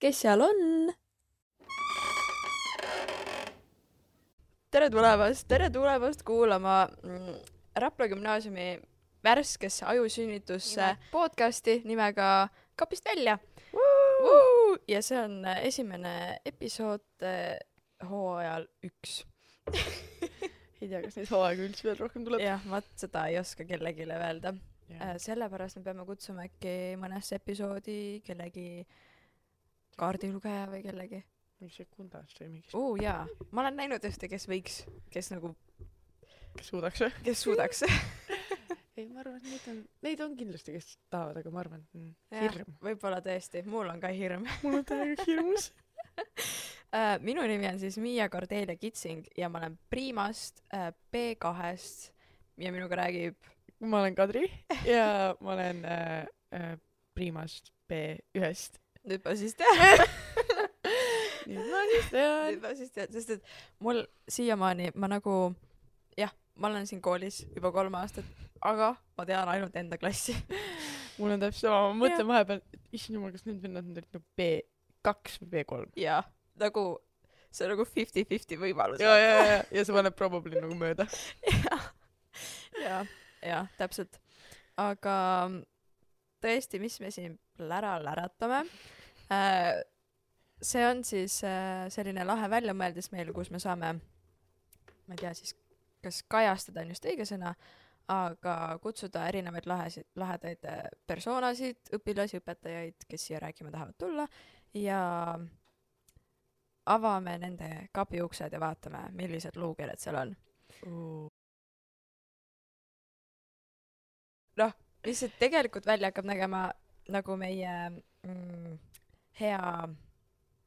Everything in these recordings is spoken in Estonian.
kes seal on? tere tulemast, tere tulemast kuulama mm, Rapla gümnaasiumi värskesse ajusünnitusse podcasti nimega Kapist välja. ja see on äh, esimene episood äh, hooajal üks. ei tea, kas neid hooaega üldse veel rohkem tuleb. jah, vot seda ei oska kellelegi öelda. jah, sellepärast me peame kutsuma äkki mõnesse episoodi kellegi kaardilugeja või kellegi. mingi sekundast või mingist oo jaa, ma olen näinud ühte, kes võiks, kes nagu, kes suudaks või? kes suudaks ei, ma arvan, et neid on, neid on kindlasti, kes tahavad, aga ma arvan, et mm, hirm. võib-olla tõesti, mul on ka hirm mul on täiega hirmus. Äh, minu nimi on siis Miia Cordelia Kitsing ja ma olen Primast äh, B2-st ja minuga räägib ma olen Kadri ja ma olen äh, äh, Primast B1-st. Nüüd ma siis tean nüüd ma siis tean. nüüd ma siis tean, sest et mul siiamaani ma nagu jah, ma olen siin koolis juba kolm aastat, aga ma tean ainult enda klassi. mul on täpselt sama, ma mõtlen vahepeal, issand jumal, kas need vennad nüüd olid nagu B2 või B3. ja nagu see on nagu fifty-fifty võimalus. ja, ja, ja, ja see paneb probably nagu mööda. ja, ja täpselt. aga tõesti, mis me siin plära läratame. Äh, see on siis äh, selline lahe väljamõeldis meil, kus me saame, ma ei tea siis, kas kajastada on just õige sõna, aga kutsuda erinevaid lahesid, lahedaid äh, persoonasid, õpilasi, õpetajaid, kes siia rääkima tahavad tulla. Ja avame nende kapi uksed ja vaatame, millised luukeeled seal on. noh, mis see tegelikult välja hakkab nägema nagu meie mm, hea,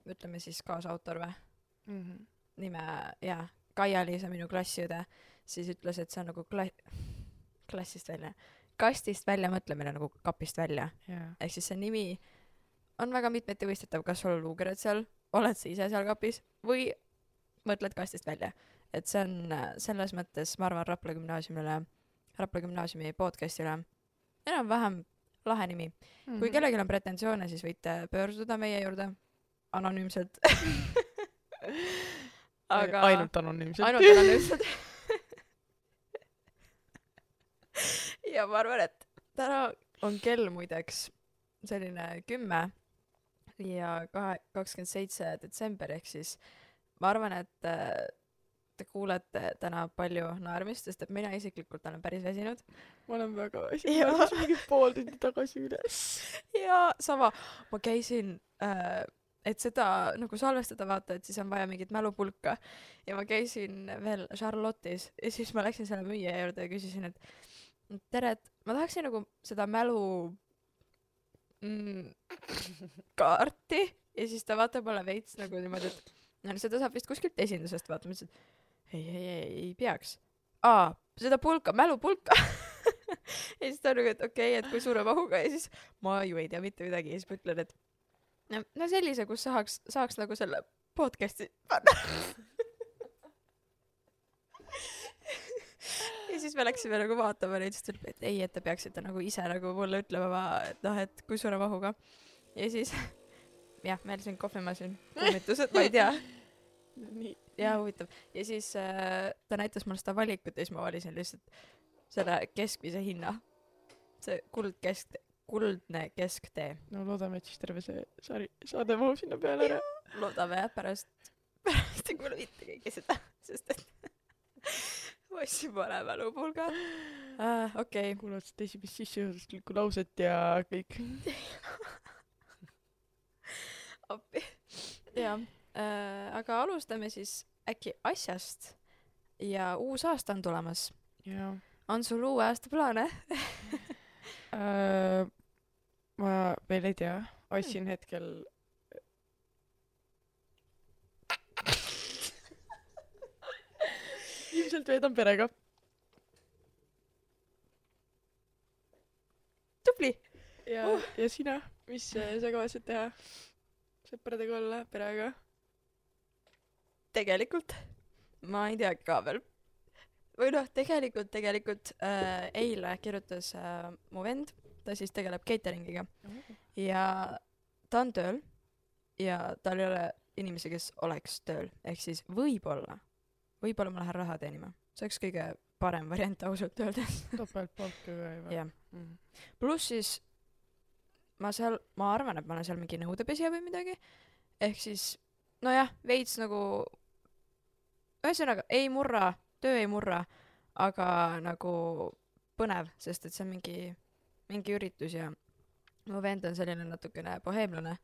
ütleme siis kaasautor või, Mhm. nime, jaa, Kaia-Liisa, minu klassiõde, siis ütles, et see on nagu kla-, klassist välja, kastist välja mõtlemine nagu kapist välja. jaa. ehk siis see nimi on väga mitmeti mõistetav, kas sul on luukered seal, oled sa ise seal kapis või mõtled kastist välja. et see on selles mõttes, ma arvan, Rapla gümnaasiumile, Rapla gümnaasiumi podcast'ile enam-vähem lahe nimi. Mhm. kui kellelgi on pretensioone, siis võite pöörduda meie juurde anonüümselt aga ainult anonüümselt. ainult anonüümselt ja ma arvan, et täna on kell muideks selline kümme ja kahe, kakskümmend seitse detsember ehk siis ma arvan, et äh, te kuulete täna palju naermist, sest et mina isiklikult olen päris väsinud. Ma olen väga Jaa. väsinud, ma elasin mingi pool tundi tagasi üles. ja sama, ma käisin äh, et seda nagu salvestada vaata, et siis on vaja mingit mälupulka. Ja ma käisin veel Charlotte'is ja siis ma läksin selle müüja juurde ja küsisin, et et tere, et ma tahaksin nagu seda mälu mm, kaarti. Ja siis ta vaatab mulle veits nagu niimoodi, et no seda saab vist kuskilt esindusest vaata, ma ütlesin, et ei, ei, ei, ei peaks. aa, seda pulka, mälupulka. Ja siis ta on nagu, et okei okay,, et kui suure mahuga ja siis ma ju ei tea mitte midagi. Ja siis ma ütlen, et no, no sellise, kus saaks, saaks nagu selle podcast'i panna. Ja siis me läksime nagu vaatama neid, siis ta ütleb, et ei, et te peaksite nagu ise nagu mulle ütlema, et noh, et kui suure mahuga. ja siis jah, meil siin kohvimasin, kummitused, ma ei tea, nii. jaa, huvitav. ja siis äh, ta näitas mulle seda valikut ja siis ma valisin lihtsalt selle keskmise hinna. see kuldkesk, kuldne kesktee. no loodame, et siis terve see sari, saade mahub sinna peale ära. loodame jah, pärast, pärast ei kuule mitte keegi seda, sest et ma ostsin vale mälupulga uh,. okei okay., kuulad seda esimest sissejuhatuslikku lauset ja kõik. appi. jah aga alustame siis äkki asjast ja uus aasta on tulemas. on sul uue aasta plaane? äh,. ma veel ei tea, ostsin hetkel. ilmselt veedan perega. tubli. ja Uh. uh., ja sina, mis äh, sa kavatsed teha? sõpradega olla, perega? Tegelikult ma ei teagi ka veel. või noh, tegelikult, tegelikult äh, eile kirjutas äh, mu vend, ta siis tegeleb catering'iga ja ta on tööl ja tal ei ole inimesi, kes oleks tööl, ehk siis võib-olla, võib-olla ma lähen raha teenima, see oleks kõige parem variant ausalt öeldes. topeltpalka ka ju või jah, mm.? pluss siis ma seal, ma arvan, et ma olen seal mingi nõudepesija või midagi, ehk siis nojah, veits nagu, ühesõnaga ei murra, töö ei murra, aga nagu põnev, sest et see on mingi, mingi üritus ja mu vend on selline natukene boheemlane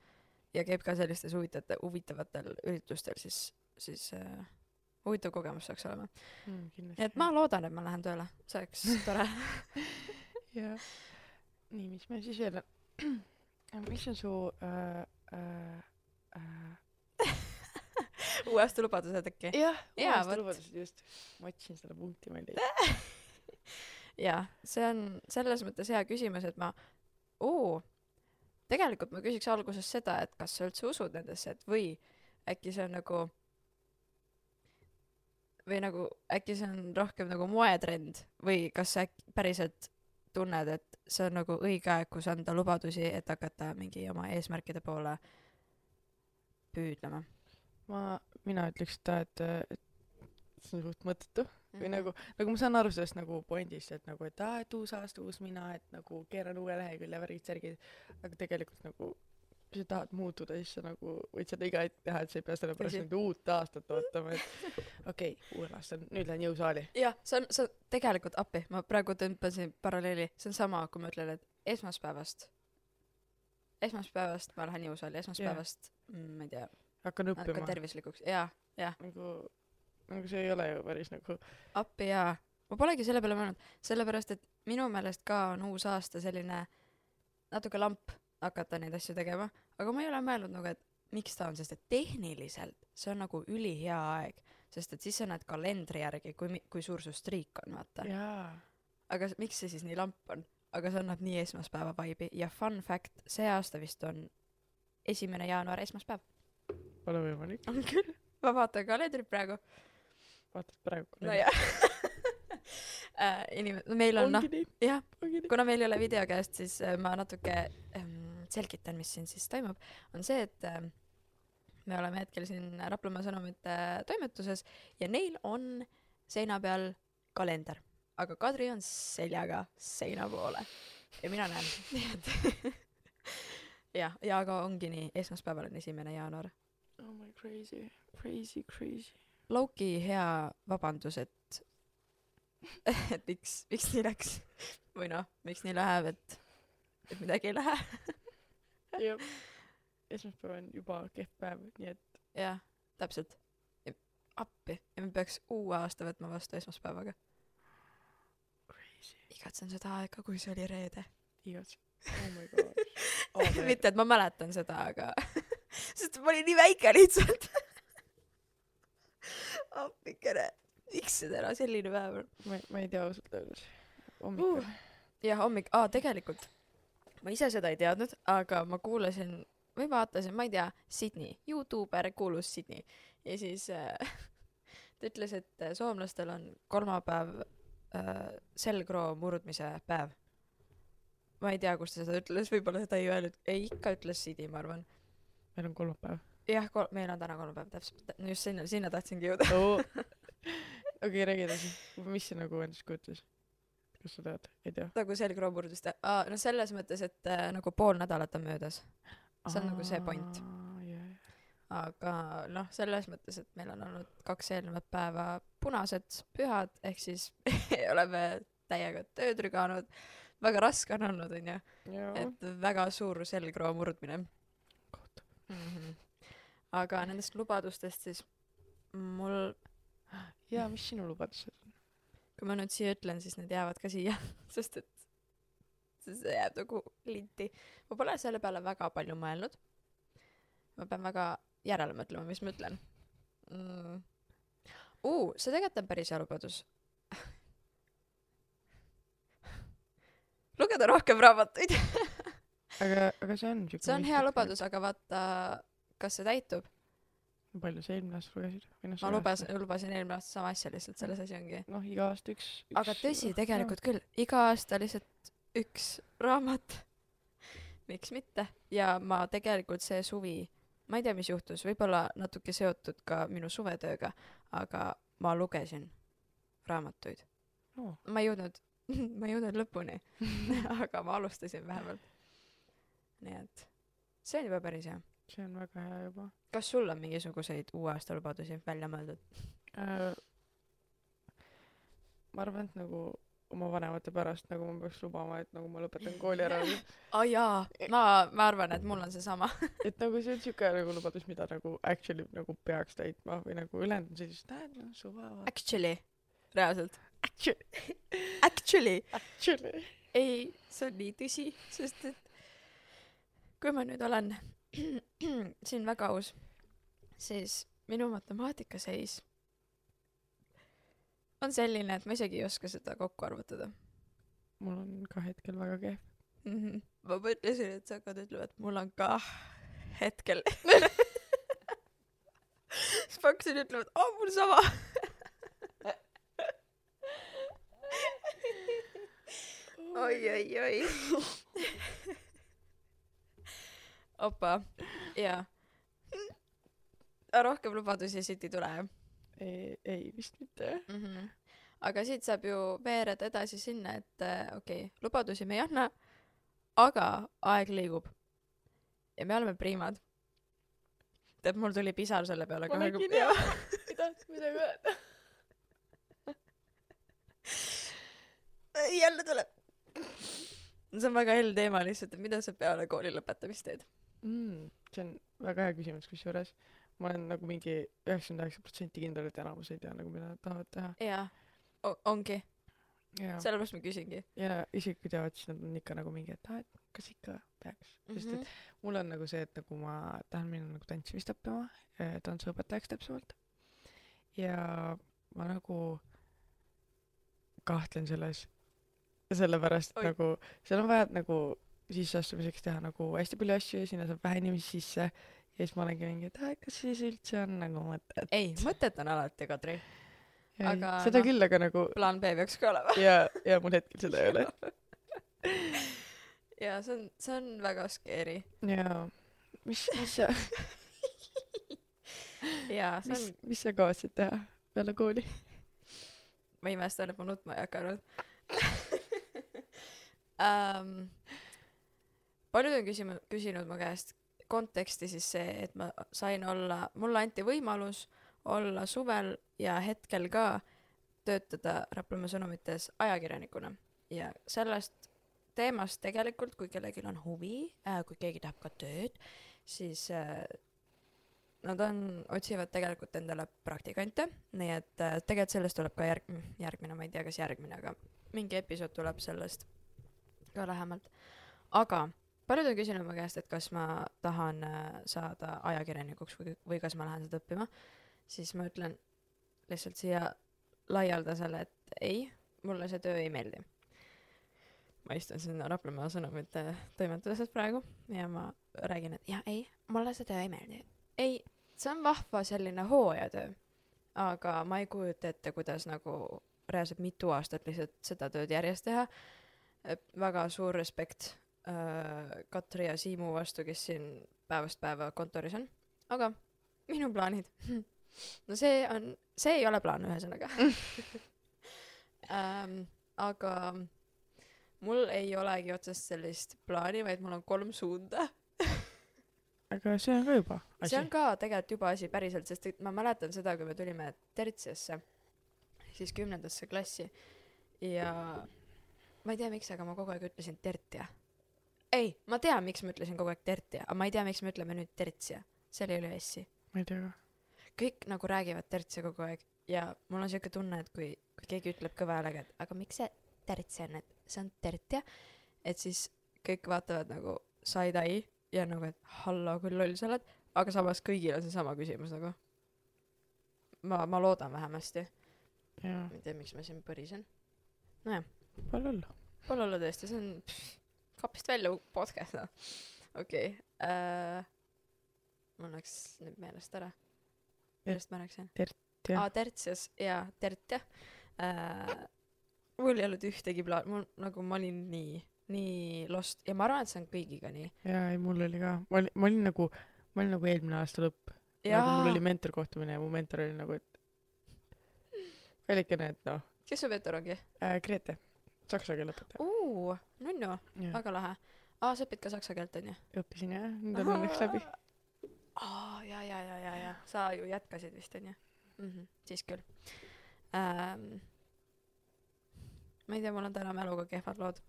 ja käib ka sellistes huvitavate, huvitavatel üritustel, siis, siis äh, huvitav kogemus saaks olema. Mm, et ma loodan, et ma lähen tööle, see oleks tore. jah. nii, mis meil siis veel on? mis on su äh, äh, äh, uue aasta lubadused äkki? jah, Jaa, aasta lubadused just. ma otsisin seda punkti, ma ei leidnud. jaa, see on selles mõttes hea küsimus, et ma, oo, tegelikult ma küsiks alguses seda, et kas sa üldse usud nendesse, et või äkki see on nagu või nagu äkki see on rohkem nagu moetrend või kas sa äkki päriselt tunned, et see on nagu õige aeg, kus anda lubadusi, et hakata mingi oma eesmärkide poole püüdlema ma, mina ütleks seda, et, et see on suht mõttetu mm. või nagu, nagu ma saan aru sellest nagu pointist, et nagu, et aa, et uus aasta, uus mina, et nagu keeran uue lehekülje, värgid-särgid, aga tegelikult nagu kui sa tahad muutuda, siis sa nagu võid seda iga hetk teha, et sa ei pea sellepärast Tõsi. nüüd uut aastat ootama, et okei okay,, uuel aastal, nüüd lähen jõusaali. jah, see on, see on tegelikult appi, ma praegu tõmbasin paralleeli, see on sama, kui ma ütlen, et esmaspäevast, esmaspäevast ma lähen jõusaali, esmaspäevast yeah., ma ei tea, hakkan õppima. tervislikuks, jaa, nagu, nagu see ei ole ju päris nagu, appi jaa. ma polegi selle peale mõelnud, sellepärast et minu meelest ka on uus aasta selline natuke lamp hakata neid asju tegema, aga ma ei ole mõelnud nagu, et miks ta on, sest et tehniliselt see on nagu ülihea aeg, sest et siis sa näed kalendri järgi, kui kui suur su striik on, vaata. aga miks see siis nii lamp on? aga see annab nii esmaspäeva vibe'i ja fun fact, see aasta vist on esimene jaanuar esmaspäev. Pole võimalik. on küll. ma vaatan kalendrit praegu. vaatad praegu. nojah äh,. inim-, meil on noh, jah, kuna meil ei ole videokäest, siis äh, ma natuke ähm, selgitan, mis siin siis toimub, on see, et ähm, me oleme hetkel siin Raplamaa Sõnumite toimetuses ja neil on seina peal kalender, aga Kadri on seljaga seina poole ja mina näen, nii et jah, ja aga ongi nii, esmaspäeval on esimene jaanuar. Oh my crazy, crazy, crazy. Loki hea vabandus, et et miks, miks nii läks või noh, miks nii läheb, et et midagi ei lähe. jah, esmaspäev on juba kehv päev, nii et jah, täpselt. appi ja me peaks uue aasta võtma vastu esmaspäevaga. crazy, igatsen seda aega, kui see oli reede. igatsen. oh my god. mitte, et ma mäletan seda, aga sest ma olin nii väike lihtsalt. appikene, miks see täna selline päev on? ma ei, ma ei tea ausalt öeldes. hommikul Uh. jah, hommik, aa tegelikult ma ise seda ei teadnud, aga ma kuulasin või vaatasin, ma ei tea, Sydney, Youtuber, kuulus Sydney ja siis äh, ta ütles, et äh, soomlastel on kolmapäev äh, selgroo murdmise päev. ma ei tea, kust ta seda ütles, võib-olla ta ei öelnud, ei ikka ütles Sydney, ma arvan. Meil on kolmapäev. jah, kol-, meil on täna kolmapäev, täpselt, just sinna, sinna tahtsingi jõuda. okei, räägi edasi. mis see nagu endast kujutas? kas sa tead? ei tea. nagu selgroo murdmist, aa, no selles mõttes, et äh, nagu pool nädalat on möödas See on nagu see point. aga noh, selles mõttes, et meil on olnud kaks eelnevat päeva punased pühad, ehk siis oleme täiega tööd rüganud, väga raske on olnud, onju, et väga suur selgroo murdmine kohtab. mm. -hmm. Aga nendest lubadustest siis mul, jaa, mis sinu lubadused on? kui ma nüüd siia ütlen, siis need jäävad ka siia, sest et see jääb nagu linti. ma pole selle peale väga palju mõelnud. ma pean väga järele mõtlema, mis ma ütlen mm.. Uh, see tegelikult on päris hea lubadus. lugeda rohkem raamatuid. aga, aga see on siuke see on hea lubadus, aga vaata, kas see täitub. palju sa eelmine aasta lugesid? noh, ma lubasin, lubasin eelmine aasta sama asja lihtsalt, selles asi ongi. noh, iga aasta üks, üks. aga tõsi, tegelikult küll, iga aasta lihtsalt üks raamat. miks mitte? ja ma tegelikult see suvi ma ei tea, mis juhtus, võib-olla natuke seotud ka minu suvetööga, aga ma lugesin raamatuid. Oo. ma ei jõudnud, ma ei jõudnud lõpuni, aga ma alustasin vähemalt. nii et see on juba päris hea. See on väga hea juba kas sul on mingisuguseid uue aasta lubadusi välja mõeldud? äh,. ma arvan, et nagu oma vanemate pärast nagu ma peaks lubama, et nagu ma lõpetan kooli ära. aa jaa, ma, ma arvan, et mul on seesama. et nagu see on siuke nagu lubadus, mida nagu actually nagu peaks täitma või nagu ülejäänud on sellised, näed noh, suva. Actually, reaalselt. Actually, Actually, actually. ei, see on nii tõsi, sest et kui ma nüüd olen siin väga aus, siis minu matemaatikaseis on selline, et ma isegi ei oska seda kokku arvutada mul on ka hetkel väga kehv. mm. -hmm. ma mõtlesin, et sa hakkad ütlema, et mul on ka hetkel. siis ma hakkasin ütlema, et aa, mul sama. oi, oi, oi. opa, jaa. rohkem lubadusi siit ei tule, jah ei, ei vist mitte mm. -hmm. aga siit saab ju veereda edasi sinna, et äh, okei okay,, lubadusi me ei anna, aga aeg liigub. ja me oleme priimad. tead, mul tuli pisar selle peale ma kohe, nägin jah, ei tahtnud midagi öelda. jälle tuleb. see on väga hell teema lihtsalt, et mida sa peale kooli lõpetamist teed. mm,. see on väga hea küsimus, kusjuures ma olen nagu mingi üheksakümmend üheksa protsenti kindel, et enamus ei tea nagu, mida nad tahavad teha. jaa, ongi, sellepärast ma küsingi ja isegi kui teavad, siis nad on ikka nagu mingi, et aa, et kas ikka peaks, sest mm. et mul on nagu see, et nagu ma tahan minna nagu tantsimist õppima, tantsuõpetajaks täpsemalt. ja ma nagu kahtlen selles, sellepärast. Oi. nagu seal on vaja nagu sisseastumiseks teha nagu hästi palju asju ja sinna saab vähe inimesi sisse ja siis ma olengi mingi, et aa, kas siis üldse on nagu mõtet. ei, mõtet on alati, Kadri. aga seda noh. küll, aga nagu plaan B peaks ka olema. ja, ja mul hetkel seda ei ole. jaa, see on, see on väga scary. jaa. mis, mis sa, jaa, see on,, mis sa kavatsed teha peale kooli? ma imestan, et ma nutma ei hakanud um,. Paljud on küsinud, küsinud mu käest konteksti siis see, et ma sain olla, mulle anti võimalus olla suvel ja hetkel ka töötada Raplamaa Sõnumites ajakirjanikuna ja sellest teemast tegelikult, kui kellelgi on huvi äh,, kui keegi tahab ka tööd, siis äh, nad on, otsivad tegelikult endale praktikante, nii et äh, tegelikult sellest tuleb ka järg-, järgmine, ma ei tea, kas järgmine, aga mingi episood tuleb sellest ka lähemalt. aga paljud on küsinud mu käest, et kas ma tahan äh, saada ajakirjanikuks või, või kas ma lähen seda õppima, siis ma ütlen lihtsalt siia laialdasele, et ei, mulle see töö ei meeldi. ma istun siin Raplamaa Sõnumite toimetuses praegu ja ma räägin, et jah, ei, mulle see töö ei meeldi ei, see on vahva selline hooajatöö, aga ma ei kujuta ette, kuidas nagu reaalselt mitu aastat lihtsalt seda tööd järjest teha. väga suur respekt äh, Katri ja Siimu vastu, kes siin päevast päeva kontoris on, aga minu plaanid, no see on, see ei ole plaan, ühesõnaga ähm,. aga mul ei olegi otsest sellist plaani, vaid mul on kolm suunda aga see on ka juba asi see on. ka tegelikult juba asi päriselt, sest et ma mäletan seda, kui me tulime tertsiasse, siis kümnendasse klassi ja ma ei tea, miks, aga ma kogu aeg ütlesin tertia. ei, ma tean, miks ma ütlesin kogu aeg tertia, aga ma ei tea, miks me ütleme nüüd tertsia. seal ei ole s-i. ma ei tea ka. kõik nagu räägivad tertsia kogu aeg ja mul on siuke tunne, et kui, kui keegi ütleb kõva häälega, et aga miks see tertsia on, et see on tertia, et siis kõik vaatavad nagu side-eye ja nagu, et hallo, kui loll sa oled, aga samas kõigil on seesama küsimus nagu. ma, ma loodan vähemasti. ma ei tea, miks ma siin põrisen. nojah, pole hullu. pole hullu tõesti, see on pff, kapist välja podcast noh. okei okay, äh,, mul läks nüüd meelest ära. millest ma rääkisin? Tertja. aa, tertsias, jaa, tertja äh,. mul ei olnud ühtegi plaan, mul nagu ma olin nii, nii lost ja ma arvan, et see on kõigiga nii. jaa, ei mul oli ka, ma olin, ma olin nagu, ma olin nagu eelmine aasta lõpp nagu mul oli mentor kohtumine ja mu mentor oli nagu et väikene et noh kes su mentor ongi äh, Grete saksa keele õpetaja. Uh, nunnu. Väga lahe. Aa sa õpid ka saksa keelt onju õppisin jah. Nüüd on õnneks läbi. Aa ja ja ja ja ja sa ju jätkasid vist onju mm -hmm. siis küll. Ähm, ma ei tea mul on täna mäluga kehvad lood.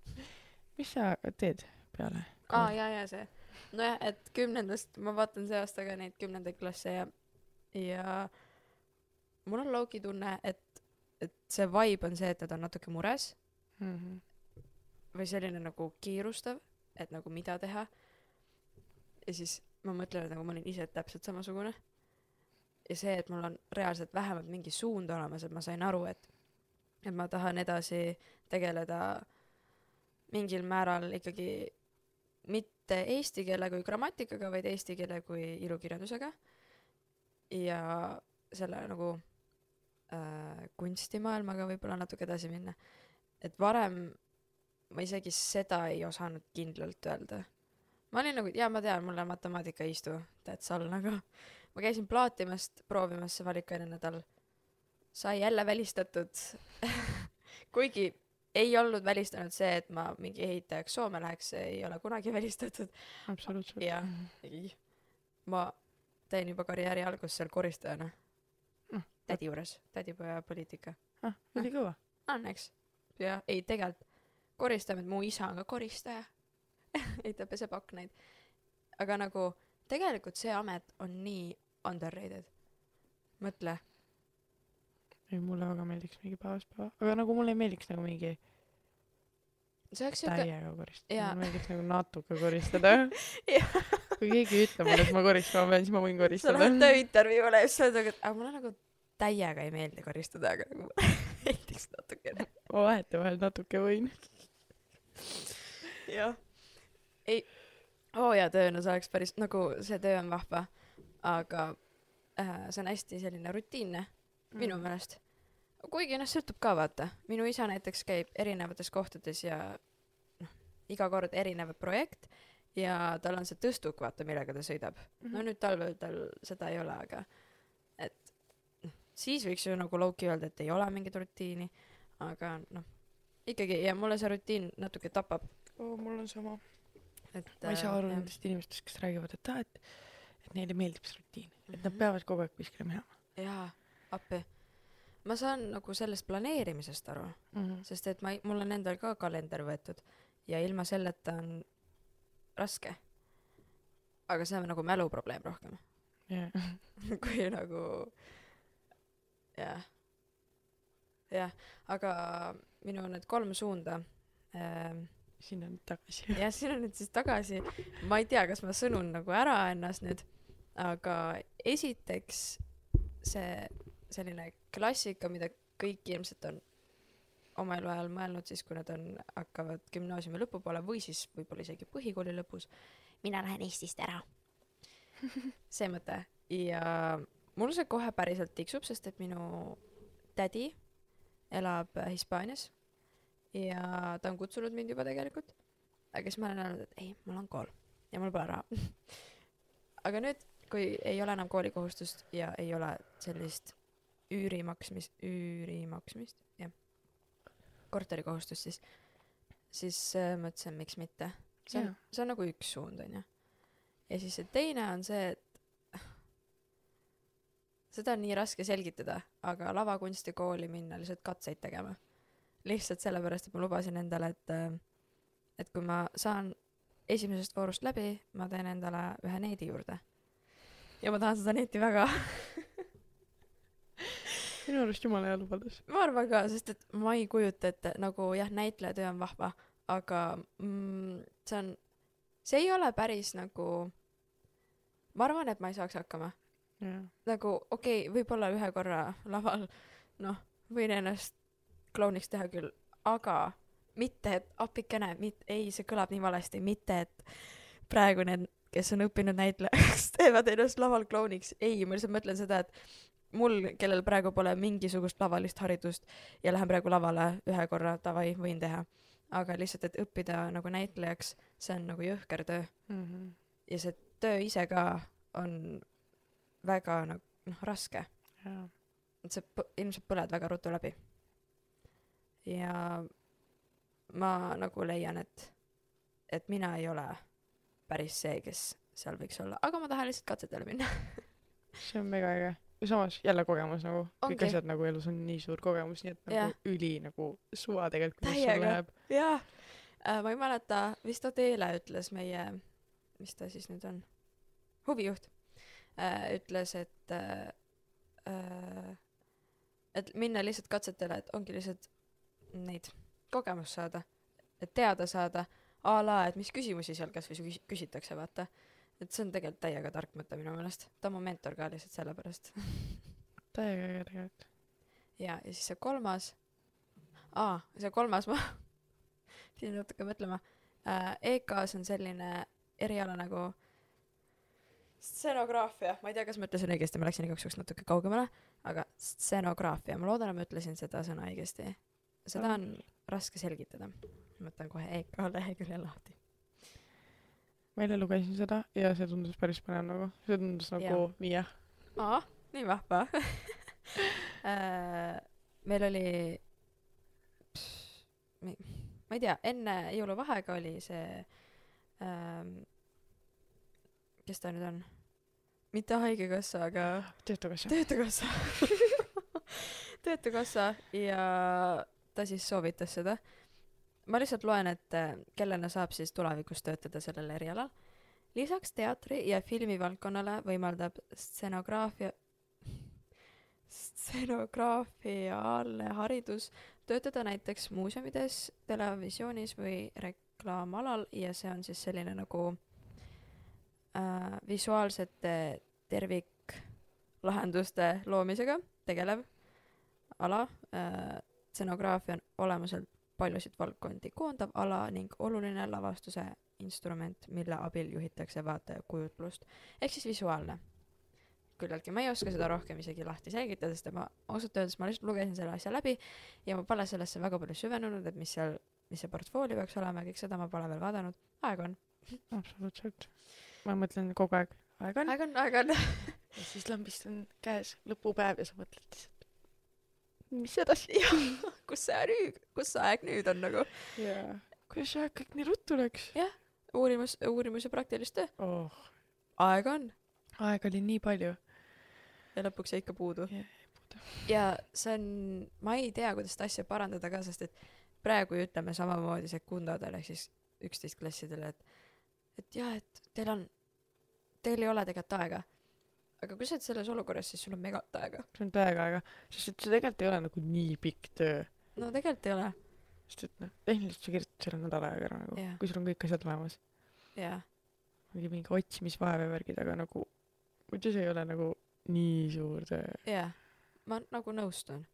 Mis sa teed peale? Aa ja ja see. Nojah et kümnendast ma vaatan see aasta ka neid kümnendaid klasse ja ja mul on low-key tunne et et see vibe on see et nad on natuke mures mm -hmm. või selline nagu kiirustav et nagu mida teha. Ja siis ma mõtlen et nagu ma olin ise täpselt samasugune. Ja see et mul on reaalselt vähemalt mingi suund olemas et ma sain aru et et ma tahan edasi tegeleda mingil määral ikkagi mitte eesti keele kui grammatikaga vaid eesti keele kui ilukirjandusega. Ja selle nagu äh, kunstimaailmaga võib-olla natuke edasi minna et varem ma isegi seda ei osanud kindlalt öelda. Ma olin nagu jaa ma tean mulle matemaatika ei istu that's all aga ma käisin plaatimas proovimas see valikuaine nädal. Sai jälle välistatud. Kuigi ei olnud välistanud see et ma mingi ehitajaks Soome läheks see ei ole kunagi välistatud. Absoluutselt. Jah. ei. Ma teen juba karjääri algust seal koristajana. Mm. tädi juures tädipoja poliitika. Ah ülikõva on eks ja ei tegelikult koristame mu isa on ka koristaja. Ei ta peseb aknaid. Aga nagu tegelikult see amet on nii underrated. Mõtle. Ei mulle väga meeldiks mingi päevast päeva. Aga nagu mulle ei meeldiks nagu mingi see oleks siuke täiega koristada. Jaa. mulle meeldiks nagu natuke koristada. Jah. kui keegi ütleb mulle et ma koristama pean siis ma võin sa koristada. lähed tööintervjuule ja siis sa oled nagu et aga mulle nagu täiega ei meeldi koristada aga nagu meeldiks natukene ma vahetevahel natuke võin. Jah. Ei hooajatööna see oleks päris nagu see töö on vahva aga äh, see on hästi selline rutiinne minu Mm. meelest. Kuigi noh sõltub ka vaata. Minu isa näiteks käib erinevates kohtades ja noh iga kord erinev projekt ja tal on see tõstuk vaata millega ta sõidab. Mhm. no nüüd talvel tal seda ei ole aga et noh siis võiks ju nagu low-key öelda et ei ole mingit rutiini aga noh ikkagi ja mulle see rutiin natuke tapab oo mul on sama et ma ei saa äh, aru jah. nendest inimestest kes räägivad et aa et et neile meeldib see rutiin et nad Mhm. peavad kogu aeg kuskile minema jaa appi ma saan nagu sellest planeerimisest aru mm. sest et ma mul on endal ka kalender võetud ja ilma selleta on raske aga see on nagu mäluprobleem rohkem yeah. kui nagu jah jah aga minu need kolm suunda ähm, sinna nüüd tagasi. jah siin on nüüd siis tagasi. Ma ei tea kas ma sõnun nagu ära ennast nüüd aga esiteks see selline klassika mida kõik ilmselt on oma eluajal mõelnud siis kui nad on hakkavad gümnaasiumi lõpupoole või siis võib-olla isegi põhikooli lõpus mina lähen Eestist ära. See mõte. Ja mul see kohe päriselt tiksub sest et minu tädi elab äh, Hispaanias. Ja ta on kutsunud mind juba tegelikult. Aga siis ma olen öelnud et ei mul on kool. Ja mul pole raha. Aga nüüd kui ei ole enam koolikohustust ja ei ole sellist üüri maksmist üüri maksmist jah korterikohustust siis siis äh, mõtlesin miks mitte. See on see on nagu üks suund onju ja siis see teine on see et seda on nii raske selgitada aga lavakunstikooli minna lihtsalt katseid tegema. Lihtsalt sellepärast et ma lubasin endale et et kui ma saan esimesest voorust läbi ma teen endale ühe needi juurde. Ja ma tahan seda neeti väga. Minu arust jumala hea lubadus. Ma arvan ka sest et ma ei kujuta ette nagu jah näitlejatöö on vahva aga mm, see on see ei ole päris nagu ma arvan et ma ei saaks hakkama nagu okei okay, võib-olla ühe korra laval noh võin ennast klouniks teha küll aga mitte et appikene mit- ei see kõlab nii valesti mitte et praegu need kes on õppinud näitlejaks teevad ennast laval klouniks. Ei ma lihtsalt mõtlen seda et mul kellel praegu pole mingisugust lavalist haridust ja lähen praegu lavale ühe korra davai võin teha. Aga lihtsalt et õppida nagu näitlejaks see on nagu jõhker töö. Mm -hmm. ja see töö ise ka on väga nagu noh raske. Et sa ilmselt põled väga ruttu läbi. Ja ma nagu leian et et mina ei ole päris see kes seal võiks olla. Aga ma tahan lihtsalt katsetele minna. See on mega äge. Samas jälle kogemus nagu kõik Ongi. asjad nagu elus on nii suur kogemus nii et nagu Jah. üli nagu suva tegelikult kuidas sul läheb. Jaa äh, ma ei mäleta vist Adele ütles meie mis ta siis nüüd on? Huvijuht äh, ütles et äh, äh, et minna lihtsalt katsetele et ongi lihtsalt neid kogemust saada et teada saada a la et mis küsimusi seal kasvõi küsitakse vaata. Et see on tegelikult täiega tark mõte minu meelest. Ta on mu mentor ka lihtsalt sellepärast. Täiega äge tegelikult. Ja ja siis see kolmas aa see kolmas ma pidin natuke mõtlema. Äh, EKA-s on selline eriala nagu stseenograafia ma ei tea kas ma ütlesin õigesti ma läksin igaks juhuks natuke kaugemale aga stseenograafia ma loodan et ma ütlesin seda sõna õigesti. Seda on raske selgitada. Ma võtan kohe EKA lehekülje lahti. Ma eile lugesin seda ja see tundus päris põnev nagu. See tundus nagu Jaa. Miia aa nii vahva. Äh, meil oli ma ma ei tea enne jõuluvaheaega oli see ähm, kes ta nüüd on? Mitte haigekassa aga töötukassa. töötukassa. Töötukassa ja ta siis soovitas seda. Ma lihtsalt loen ette kellena saab siis tulevikus töötada sellel erialal. Lisaks teatri ja filmivaldkonnale võimaldab stseenograafia stsenograafiaalne haridus töötada näiteks muuseumides televisioonis või reklaamalal ja see on siis selline nagu äh, visuaalsete terviklahenduste loomisega tegelev ala äh, stseenograafia on olemuselt paljusid valdkondi koondav ala ning oluline lavastuse instrument, mille abil juhitakse vaataja kujutlust. ehk siis visuaalne. küllaltki ma ei oska seda rohkem isegi lahti selgitada, sest ma ausalt öeldes ma lihtsalt lugesin selle asja läbi ja ma pole sellesse väga palju süvenenud, et mis seal, mis see portfoolio peaks olema ja kõik seda ma pole veel vaadanud. aeg on. absoluutselt ma mõtlen kogu aeg. Aeg on? Aeg on, aeg on. ja siis lambist on käes lõpupäev ja sa mõtled lihtsalt mis edasi? Kus see nüüd, kus see aeg nüüd on nagu? jaa. Kuidas see aeg kõik nii ruttu läks? Uurimus, uurimus ja praktilist töö. oh. Aega on. Aega oli nii palju. Ja lõpuks jäi ikka puudu. Jah, ja see on ma ei tea kuidas seda asja parandada ka sest et praegu ju ütleme samamoodi sekundadele ehk siis üksteisklassidele et et jah et teil on teil ei ole tegelikult aega. Aga kui sa oled selles olukorras siis sul on megalt aega. See on täiega aega. Sest et see tegelikult ei ole nagu nii pikk töö. No tegelikult ei ole. Sest et noh tehniliselt sa kirjutad selle nädala aega ära nagu Jah. kui sul on kõik asjad olemas. Jaa. Mingi mingi otsimisvaev ja värgid aga nagu muidu see ei ole nagu nii suur töö. Jaa. Ma nagu nõustun.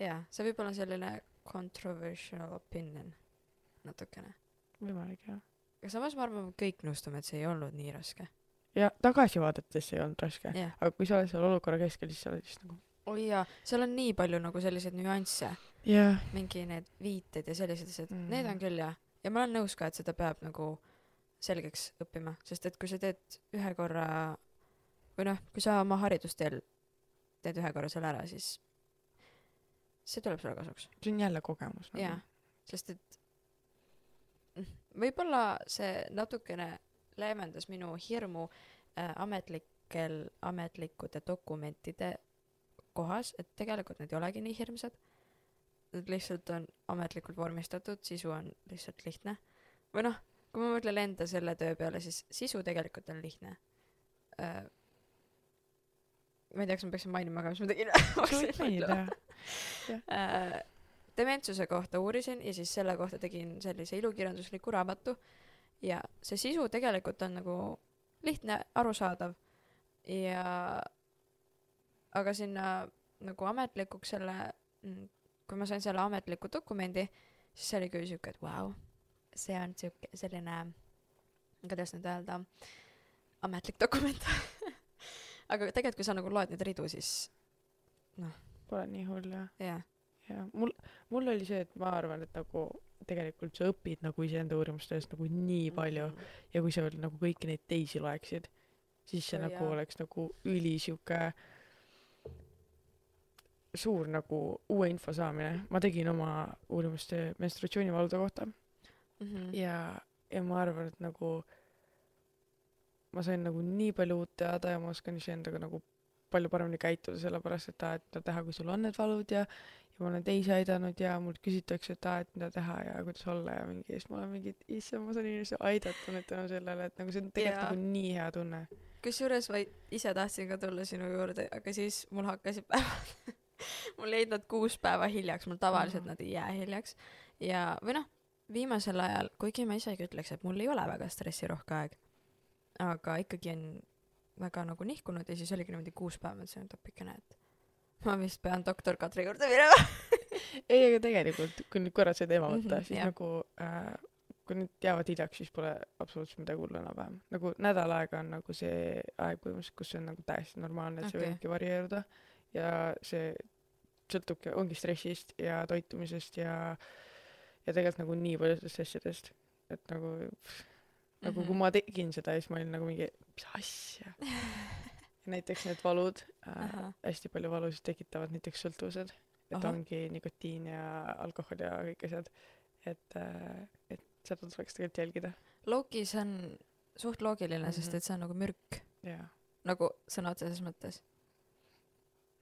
Jaa see võib olla selline controversial opinion natukene. Võimalik jah aga samas ma arvan kõik nõustume et see ei olnud nii raske. Ja tagasi vaadates see ei olnud raske. Jah. Aga kui sa oled seal olukorra keskel siis sa oled lihtsalt nagu oi jaa seal on nii palju nagu selliseid nüansse. Jah mingi need viited ja sellised asjad. Mm. Need on küll jah ja ma olen nõus ka et seda peab nagu selgeks õppima. Sest et kui sa teed ühe korra või noh kui sa oma haridusteel teed ühe korra selle ära siis see tuleb sulle kasuks. See on jälle kogemus nagu. jaa. sest et võib-olla see natukene leevendas minu hirmu äh, ametlikel ametlikute dokumentide kohas et tegelikult need ei olegi nii hirmsad. Need lihtsalt on ametlikult vormistatud sisu on lihtsalt lihtne. Või noh kui ma mõtlen enda selle töö peale siis sisu tegelikult on lihtne. Äh, ma ei tea kas ma peaksin mainima ka mis ma tegin. Võid mainida dementsuse kohta uurisin ja siis selle kohta tegin sellise ilukirjandusliku raamatu. Ja see sisu tegelikult on nagu lihtne arusaadav. Ja aga sinna nagu ametlikuks selle mm, kui ma sain selle ametliku dokumendi siis see oli küll siuke et vau see on siuke selline kuidas nüüd öelda ametlik dokument. Aga tegelikult kui sa nagu loed neid ridu siis pole nii hull jah. Jah ja mul mul oli see et ma arvan et nagu tegelikult sa õpid nagu iseenda uurimustööst nagu nii palju ja kui sa veel nagu kõiki neid teisi loeksid siis see Oi nagu jaa. oleks nagu üli sihuke suur nagu uue info saamine ma tegin oma uurimustöö menstratsioonivalude kohta Mhm. ja ja ma arvan et nagu ma sain nagu nii palju uut teada ja ma oskan iseendaga nagu palju paremini käituda sellepärast et mida teha kui sul on need valud ja ja ma olen teisi aidanud ja mult küsitakse et aa et mida teha ja kuidas olla ja mingi ja siis ma olen mingi et issand ma saan inimesi aidata nüüd tänu sellele et nagu see on tegelikult Jaa. nagu nii hea tunne kusjuures ma ise tahtsin ka tulla sinu juurde aga siis mul hakkasid päevad mul jäid nad kuus päeva hiljaks mul tavaliselt Aa. nad ei jää hiljaks ja või noh viimasel ajal kuigi ma isegi ütleks et mul ei ole väga stressirohke aeg aga ikkagi on väga nagu nihkunud ja siis oligi niimoodi kuus päeva mõtlesin et appikene et ma vist pean doktor Kadri juurde minema ei aga tegelikult kui nüüd korra see teema võtta Mhm, siis jah. nagu äh, kui need jäävad hiljaks siis pole absoluutselt midagi hullu enam-vähem nagu nädal aega on nagu see aeg põhimõtteliselt kus see on nagu täiesti normaalne et see Okei. võibki varieeruda ja see sõltubki ongi stressist ja toitumisest ja ja tegelikult nagu nii paljudest asjadest et nagu pff, nagu kui Mhm. ma tegin seda siis ma olin nagu mingi mis asja ja näiteks need valud äh, hästi palju valusid tekitavad näiteks sõltuvused et Ahah. ongi nikotiin ja alkohol ja kõik asjad. Et äh, et seda tuleks tegelikult jälgida. Loki see on suht loogiline mm -hmm. sest Mhm. et see on nagu mürk. Jaa. Nagu sõna otseses mõttes.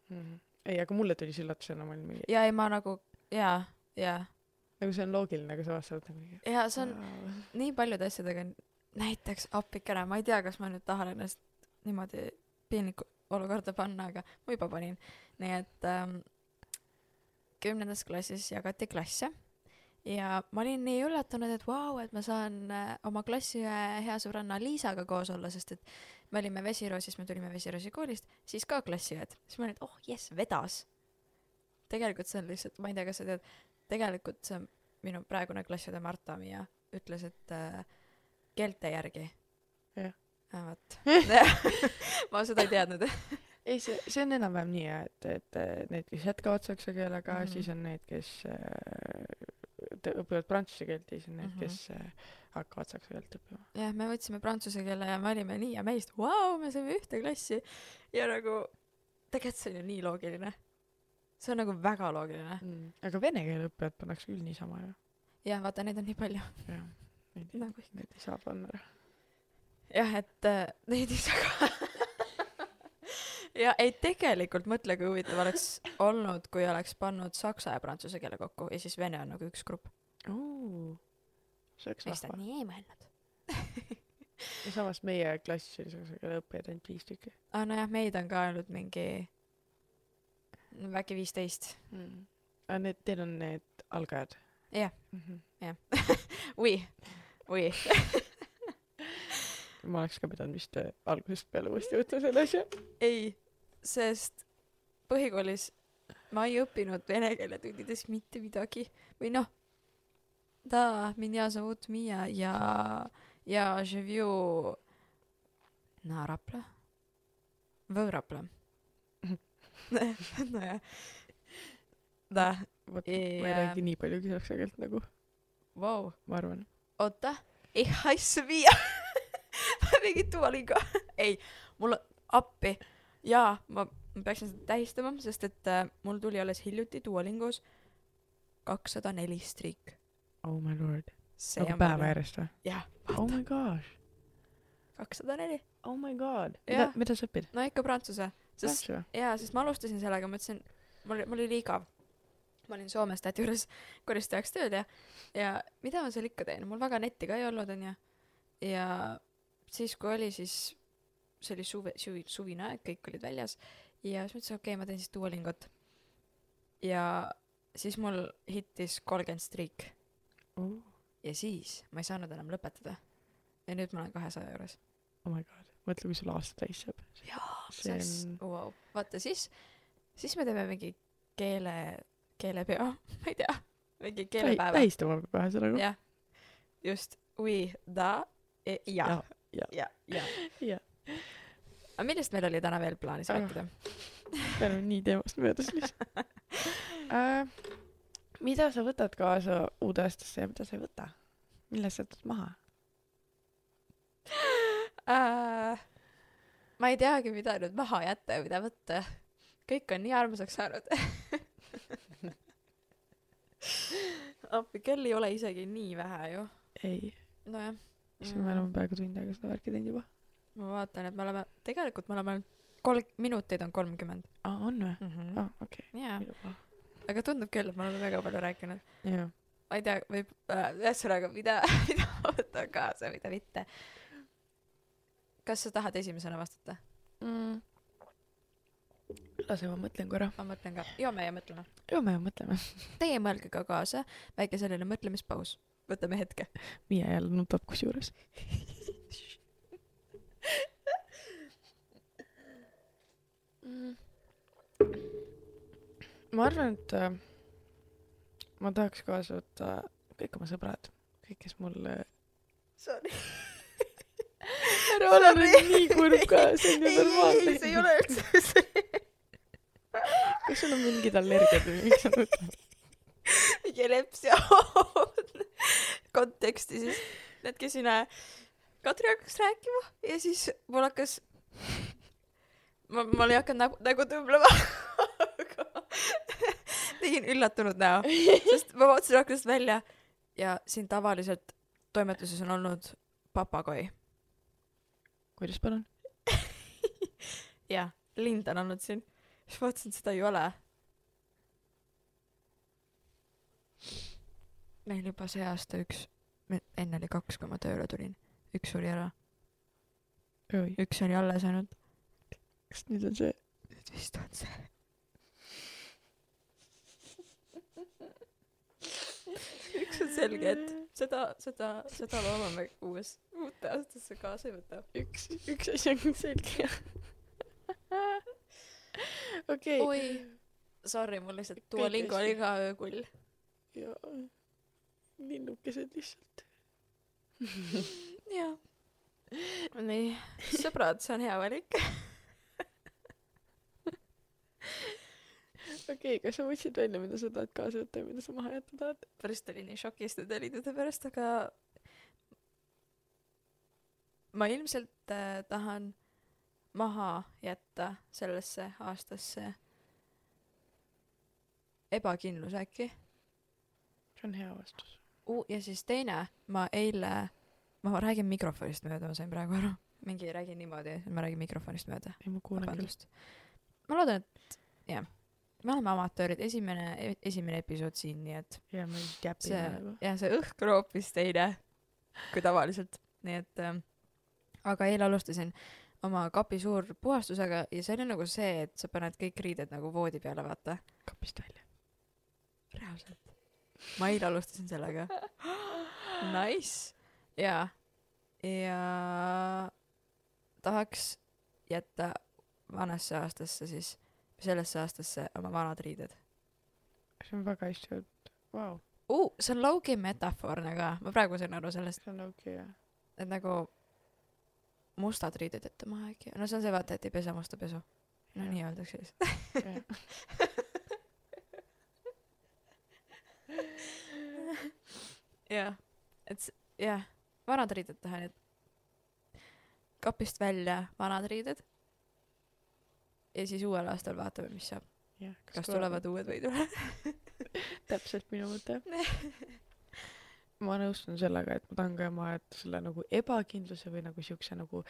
Mm -hmm. ei aga mulle tuli see üllatusena ma olin mingi. Ja ei ma nagu jaa jaa. Nagu see on loogiline aga samas sa oled nagu mingi ja see on nii paljude asjadega on- näiteks appikene ma ei tea kas ma nüüd tahan ennast niimoodi piinlikku olukorda panna aga ma juba panin. Nii et ähm, kümnendas klassis jagati klasse ja ma olin nii üllatunud et vau et ma saan äh, oma klassi ühe hea sõbranna Liisaga koos olla sest et me olime Vesiroosis me tulime Vesiroosi koolist siis ka klassiõed siis ma olin et oh jess vedas. Tegelikult see on lihtsalt ma ei tea kas sa tead tegelikult see minu praegune klassiõde Marta Miia ütles et äh, keelte järgi. Jah. Ah, vot ma seda ei teadnud ei see see on enam-vähem nii jah et et äh, need kes jätkavad saksa keelega mm. -hmm. siis on need kes äh, õpivad prantsuse keelt ja siis on need mm. -hmm. kes äh, hakkavad saksa keelt õppima jah me võtsime prantsuse keele ja me olime nii amazed vau me saime ühte klassi ja nagu tegelikult see on ju nii loogiline see on nagu väga loogiline mm. aga vene keele õppijad pannakse küll niisama ju jah vaata neid on nii palju jah neid nagu neid ei saa panna ära jah et äh, neid ei saa ka ja ei tegelikult mõtle kui huvitav oleks olnud kui oleks pannud saksa ja prantsuse keele kokku ja siis vene on nagu üks grupp. See oleks vahva. nii ei mõelnud. Ja samas meie klassis oli saksa keele õppijaid ainult viis tükki. Aa nojah meid on ka ainult mingi no äkki viisteist. Mm. aga need teil on need algajad? Jah. mm -hmm. oi oi ma oleks ka pidanud vist äh, algusest peale uuesti võtma selle asja. ei, sest põhikoolis ma ei õppinud vene keele tundides mitte midagi või noh, ta, mina zovut Miia ja, ja živju na Rapla, võõrapla nojah, da. vot ja... ma ei räägi nii palju kisaksa keelt nagu. Vau. ma arvan. oota, ei haissa viia mingi Duolingo ei mul appi. Jaa ma ma peaksin seda tähistama sest et äh, mul tuli alles hiljuti Duolingos kakssada neli striik oh my lord. Nagu on päeva järjest või? Jah oh my gosh. kakssada neli. Oh my god. Mida mida sa õpid? No ikka prantsuse. Sest jaa sest ma alustasin sellega mõtlesin mul mul oli igav ma olin Soomes tädi juures koristajaks tööl ja ja mida ma seal ikka teen? Mul väga netti ka ei olnud onju. Ja siis kui oli siis see oli suve suvi suvine aeg kõik olid väljas. Ja siis mõtlesin okei okay, ma teen siis Duolingot. Ja siis mul hittis kolmkümmend striik. Oh, ja siis ma ei saanud enam lõpetada. Ja nüüd ma olen kahesaja juures. Oh my god. Mõtle kui sul aasta täis saab. Jaa see on on wow. vaata siis siis me teeme mingi keele keelepeo. Ma ei tea mingi tähi- keelepäeva tähistama peab ühesõnaga jah. Just oui da e, ja. Ja, ja. ja ja Ja. aga millest meil oli täna veel plaanis Ah. rääkida me oleme nii teemast möödas lihtsalt äh, mida sa võtad kaasa uude aastasse ja mida sa ei võta mille sa jätad maha äh, ma ei teagi, mida nüüd maha jätta ja mida võtta. kõik on nii armsaks saanud. appi, kell ei ole isegi nii vähe ju. ei, nojah. Siis me oleme peaaegu tund aega seda värki teinud juba. ma vaatan, et me oleme, tegelikult me oleme kolm, minuteid on kolmkümmend aa, on või? mm. -hmm. aa, okei. jaa, aga tundub küll, et me oleme väga palju rääkinud. ma ei tea, võib äh,, ühesõnaga, mida, mida ma võtan kaasa, mida mitte. kas sa tahad esimesena vastata? Mm. lase ma mõtlen korra. ma mõtlen ka, joome ja mõtleme. ju me mõtleme. Teie mõelge ka kaasa, väike selline mõtlemispaus. Võtame hetke. Miia jälle nutab kusjuures. ma arvan, et äh, ma tahaks kaasa võtta kõik oma sõbrad, kõik, kes mul äh, Sorry. ära ole nüüd nii kurb ka, see on ju normaalne. see ei ole üldse see. kas sul on mingid allergiad või miks sa nutad? epilepsia konteksti siis käisin äh, Katri hakkas rääkima ja siis mul hakkas ma ma ei hakanud nägu nägu tõmblema. Aga tegin üllatunud näo sest ma vaatasin aknast välja ja siin tavaliselt toimetuses on olnud papagoi. Kuidas palun? ja lind on olnud siin. Siis vaatasin seda ei ole meil juba see aasta üks enne oli kaks kui ma tööle tulin. Üks suri ära. Üks oli alles ainult. Kas nüüd on see? nüüd vist on see. Üks on selge et seda seda seda looma me uues uute aastasse kaasa ei võta? Üks, üks asi on selge. okei. oi. Sorry mul lihtsalt Duolingo oli ka öökull. Ja linnukesed lihtsalt. jah nii sõbrad see on hea valik okei okay,, kas sa võtsid välja, mida sa tahad kaasa võtta ja mida sa maha jätta tahad? pärast oli nii šokis nende lindude pärast aga ma ilmselt äh, tahan maha jätta sellesse aastasse ebakindlus äkki see on hea vastus. Uh, ja siis teine ma eile ma räägin mikrofonist mööda ma sain praegu aru. Mingi räägin niimoodi et ma räägin mikrofonist mööda. Ei, ma kuulen küll. ma loodan et jah me oleme amatöörid. Esimene esimene episood siin nii et ja ma ei täpi see praegu. jah see õhk on hoopis teine kui tavaliselt. Nii et ähm, aga eile alustasin oma kapi suurpuhastusega ja see oli nagu see et sa paned kõik riided nagu voodi peale vaata. Kapist välja. reaalselt ma eile alustasin sellega. Nice. Jaa ja tahaks jätta vanasse aastasse siis sellesse aastasse oma vanad riided. See on väga öeldud. Vau, see on low-key metafoorne ka. Ma praegu sain aru sellest. See on okei jah. et nagu mustad riided ette maha äkki. No see on see vaata et ei pese musta pesu. No Jah. nii öeldakse siis jah et jah vanad riided tahan et kapist välja vanad riided. Ja siis uuel aastal vaatame mis saab. Jah, kas tulevad uued või ei tule? Täpselt minu mõte. ma nõustun sellega, et ma tahan ka maha jätta selle nagu ebakindluse või nagu siukse nagu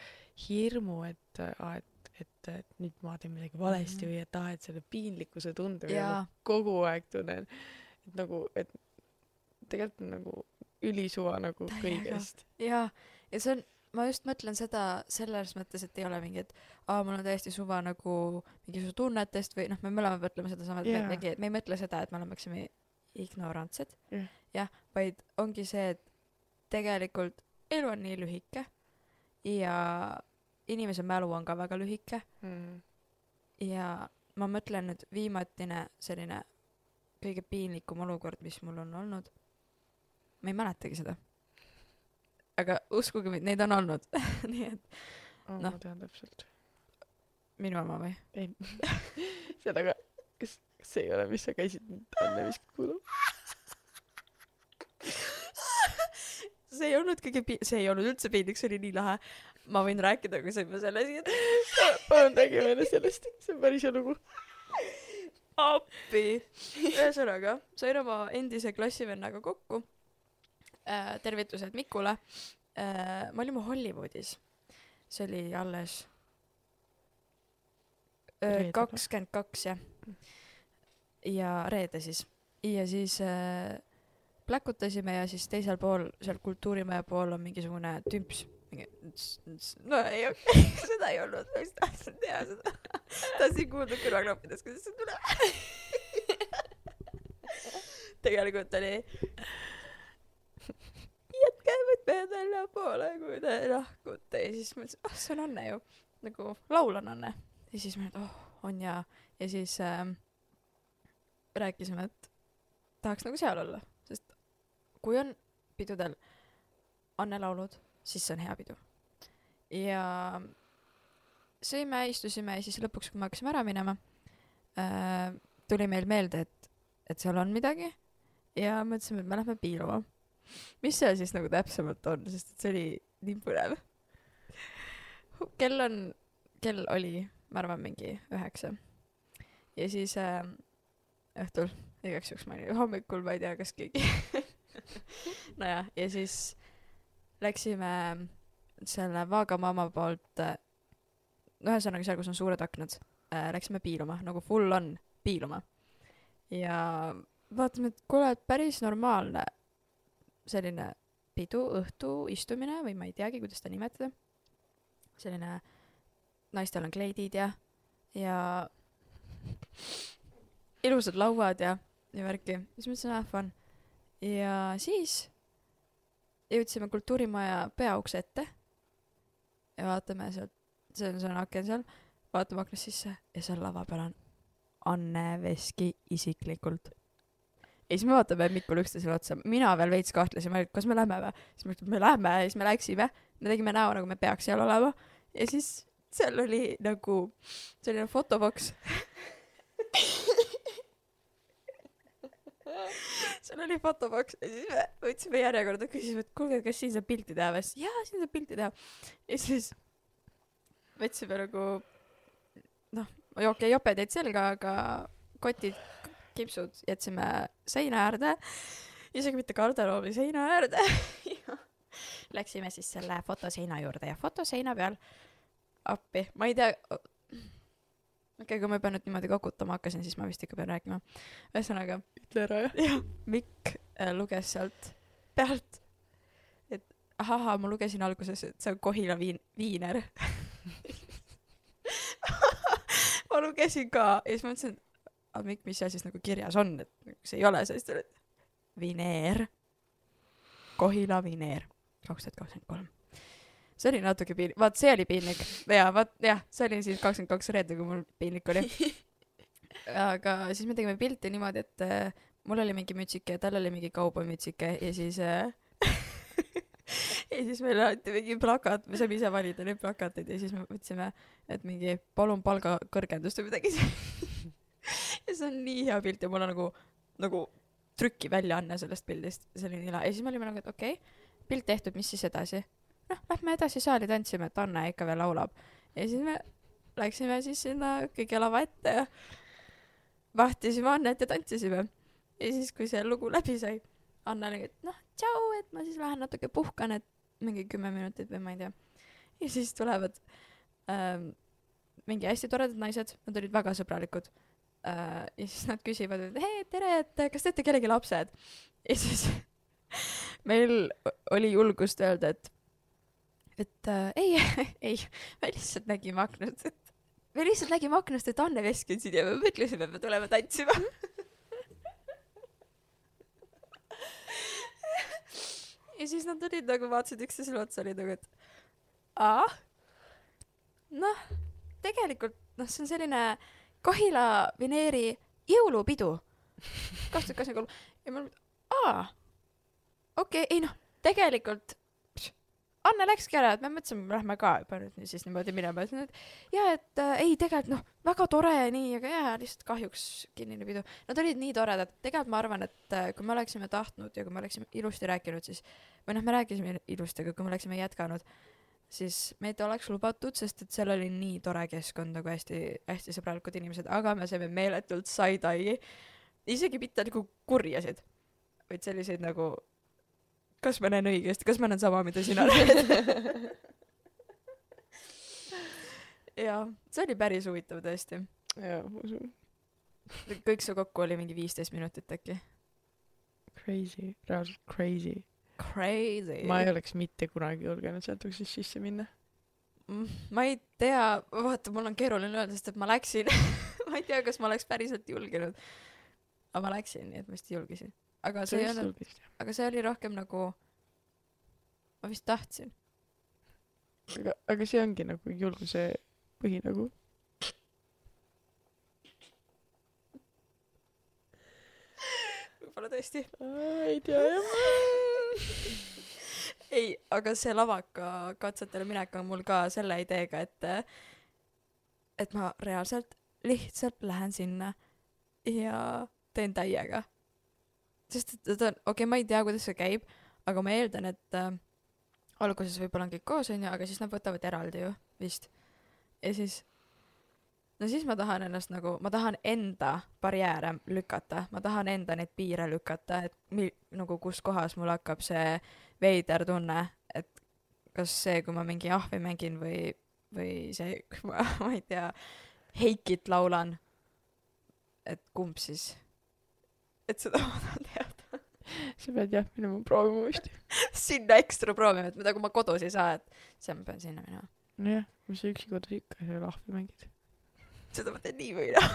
hirmu, et aa, et, et, et nüüd ma teen midagi valesti Mhm. või et aa, et selle piinlikkuse tunde jaa. ma kogu aeg tunnen, et nagu, et tegelikult on nagu ülisuva nagu kõigest. jaa ja see on ma just mõtlen seda selles mõttes et ei ole mingi et aa mul on täiesti suva nagu mingisuguse tunnetest või noh me mõlemad mõtleme sedasama et Jaa. me mingi me ei mõtle seda et me oleksime ignorantsed Jah. jah vaid ongi see et tegelikult elu on nii lühike ja inimese mälu on ka väga lühike Mm. ja ma mõtlen nüüd viimatine selline kõige piinlikum olukord mis mul on olnud ma ei mäletagi seda aga uskuge mind neid on olnud nii et Oh, Noh. ma tean täpselt. minu oma või ei, seda ka, kas, kas see ei ole, mis sa käisid Anne viskad kuulama? see ei olnud kõige pi-, see ei olnud üldse piinlik, see oli nii lahe. ma võin rääkida, kui sa juba selle siin palun räägi meile sellest, see on päris hea lugu. appi. ühesõnaga, sain oma endise klassivennaga kokku äh,. tervitused Mikule äh,. me olime Hollywoodis. see oli alles või? kakskümmend kaks jah. ja reede siis. ja siis äh, pläkutasime ja siis teisel pool, seal kultuurimaja pool on mingisugune tümps. no ei, seda ei olnud, ma just tahtsin teha seda. tahtsin kuulda kõrvaklappidest, kuidas see tuleb. tegelikult oli võtmed väljapoole, kui te lahkute ja siis mõtlesin, ah see on Anne ju, nagu laul on Anne. ja siis ma, et oh, on jaa. ja siis ähm, rääkisime, et tahaks nagu seal olla, sest kui on pidudel Anne laulud, siis see on hea pidu. ja sõime, istusime ja siis lõpuks, kui me hakkasime ära minema äh,, tuli meil meelde, et, et seal on midagi ja mõtlesime, et me lähme piiluma. Mis seal siis nagu täpsemalt on, sest et see oli nii põnev. kell on, kell oli, ma arvan, mingi üheksa. ja siis äh, õhtul, igaks juhuks ma olin hommikul, ma ei tea, kas keegi nojah, ja siis läksime selle Vaagamama poolt äh, no ühesõnaga seal, kus on suured aknad äh,, läksime piiluma, nagu full on piiluma. ja vaatasime, et kuule, et päris normaalne selline pidu, õhtu istumine või ma ei teagi, kuidas seda nimetada. selline, naistel on kleidid ja, ja ilusad lauad ja, ja värki. siis mõtlesin, ah fun. ja siis jõudsime kultuurimaja peaukse ette ja vaatame sealt, see on, see on aken seal, vaatame aknast sisse ja seal lava peal on Anne Veski isiklikult. Ja siis me vaatame Mikule üksteisele otsa, mina veel veits kahtlesin, kas me lähme või, siis ma ütlesin, me lähme ja siis me läksime, me tegime näo, nagu me peaks seal olema. Ja siis seal oli nagu selline fotoboks. seal oli fotoboks. Ja siis me võtsime järjekorda, küsisime, et kuulge, kas siin saab pilti teha või, siis jaa, siin saab pilti teha. ja siis võtsime nagu noh, okei, joped jäid selga, aga kotid, kipsud jätsime seina äärde, isegi mitte garderoobi seina äärde. Läksime siis selle fotoseina juurde ja fotoseina peal appi, ma ei tea, okei okay,, kui ma juba nüüd niimoodi kokutama hakkasin, siis ma vist ikka pean rääkima. ühesõnaga, ütle ära jah. jah, Mikk äh, luges sealt pealt, et ahah, ma lugesin alguses, et see on Kohila viin-, viiner. ma lugesin ka ja siis ma mõtlesin, aga Mikk, mis seal siis nagu kirjas on, et see ei ole, siis ta oli, vineer, Kohila vineer, kaks tuhat kakskümmend kolm. see oli natuke piinlik, vaat see oli piinlik ja vaat jah, see oli siis kakskümmend kaks reede, kui mul piinlik oli. aga siis me tegime pilti niimoodi, et äh, mul oli mingi mütsike ja tal oli mingi kaubamütsike ja siis äh, ja siis meile anti mingi plakat, me saime ise valida neid plakateid ja siis me võtsime, et mingi palun palgakõrgendust või midagi ja see on nii hea pilt ja mul on nagu, nagu trükiväljaanne sellest pildist, see oli nii lahe ja siis me olime nagu, et okei okay,, pilt tehtud, mis siis edasi? noh, lähme edasi saali tantsima, et Anne ikka veel laulab. ja siis me läksime siis sinna kõige lava ette ja vahtisime Annet ja tantsisime. ja siis, kui see lugu läbi sai, Anne oli, et noh, tšau, et ma siis lähen natuke puhkan, et mingi kümme minutit või ma ei tea. ja siis tulevad ähm, mingi hästi toredad naised, nad olid väga sõbralikud äh,. ja siis nad küsivad, et hei, tere, et kas teete kellegi lapsed? ja siis meil oli julgust öelda, et et äh, ei, ei, me lihtsalt nägime aknast, et me lihtsalt nägime aknast, et Anne Veski on siin ja me mõtlesime, et me tuleme tantsima. ja siis nad olid nagu, vaatasid üksteisele otsa, olid nagu, et aa, noh, tegelikult noh, see on selline Kohila vineeri jõulupidu. kaks tuhat kakskümmend kolm ja ma olin, aa, okei okay,, ei noh, tegelikult Anne läkski ära, et me mõtlesime, lähme ka juba nüüd siis niimoodi minema, et nüüd ja et äh, ei, tegelikult noh, väga tore ja nii, aga jaa, lihtsalt kahjuks kinnine pidu. Nad olid nii toredad, tegelikult ma arvan, et äh, kui me oleksime tahtnud ja kui me oleksime ilusti rääkinud, siis või noh, me rääkisime ilusti, aga kui me oleksime jätkanud, siis meid oleks lubatud, sest et seal oli nii tore keskkond nagu hästi-hästi sõbralikud inimesed, aga me saime meeletult side-eye'i, isegi mitte nagu kurjasid, vaid selliseid nagu kas ma näen õigesti, kas ma näen sama, mida sina näed? jaa, see oli päris huvitav tõesti. jaa, ma usun. kõik see kokku oli mingi viisteist minutit äkki. Crazy, reaalselt crazy. Crazy. ma ei oleks mitte kunagi julgenud sealt uksest sisse minna. Mm, ma ei tea, vaata, mul on keeruline öelda, sest et ma läksin ma ei tea, kas ma oleks päriselt julgenud. aga ma läksin, nii et ma vist julgesin. aga see ei olnud, aga see oli rohkem nagu, ma vist tahtsin. aga, aga see ongi nagu julguse põhi nagu. Võib-olla tõesti. ei tea jah. ei, aga see lavaka katsetele minek on mul ka selle ideega, et et ma reaalselt lihtsalt lähen sinna ja teen täiega. sest et ta on, okei okay,, ma ei tea, kuidas see käib, aga ma eeldan, et äh, alguses võib-olla on kõik koos, onju, aga siis nad võtavad eraldi ju vist. ja siis, no siis ma tahan ennast nagu, ma tahan enda barjääre lükata, ma tahan enda neid piire lükata, et mi-, nagu kus kohas mul hakkab see veider tunne, et kas see, kui ma mingi ahvi mängin või, või see, kui ma, ma ei tea, Heikit laulan, et kumb siis, et seda ma tahan teada. sa pead jah minema proovima uuesti. sinna ekstra proovima, et mida, kui ma kodus ei saa, et siis ma pean sinna minema. nojah, mis sa üksi kodus ikka seal ahvi mängid. Seda ma teen nii või naa.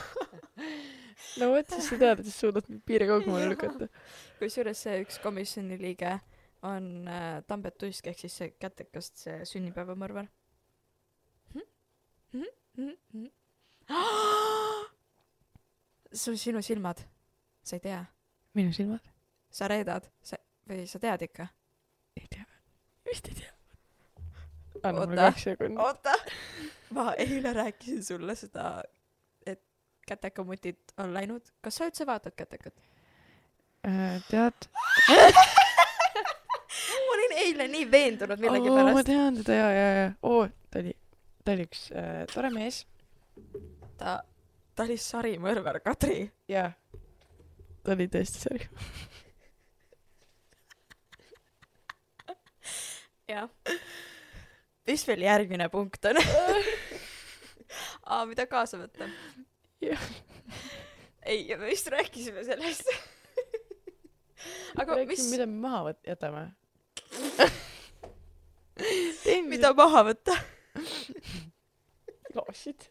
no vot, siis sa tead, et sa suudad neid piire kaugemale lükata. kusjuures see üks komisjoni liige on äh, Tambet Tuisk ehk siis see kätekast, see sünnipäevamõrvar hm?. hm? hm? hm? see on sinu silmad, sa ei tea, minu silmad? sa reedad, sa või sa tead ikka? ei tea. vist ei tea. Anna mulle kaks sekundit. oota, ma eile rääkisin sulle seda, et kätekamutid on läinud, kas sa üldse vaatad kätekat? Äh, tead? ma olin eile nii veendunud oo, ma millegipärast. tean teda ja, ja, ja. oo, ta oli, ta oli üks äh, tore mees. ta, ta oli sarimõrvar, Kadri. jaa. ta oli tõesti sari. jah. Mis meil järgmine punkt on? aa, mida kaasa võtta? Ei, me vist rääkisime sellest. aga mis, mida me maha võt-, jätame? mida maha võtta? klaasid.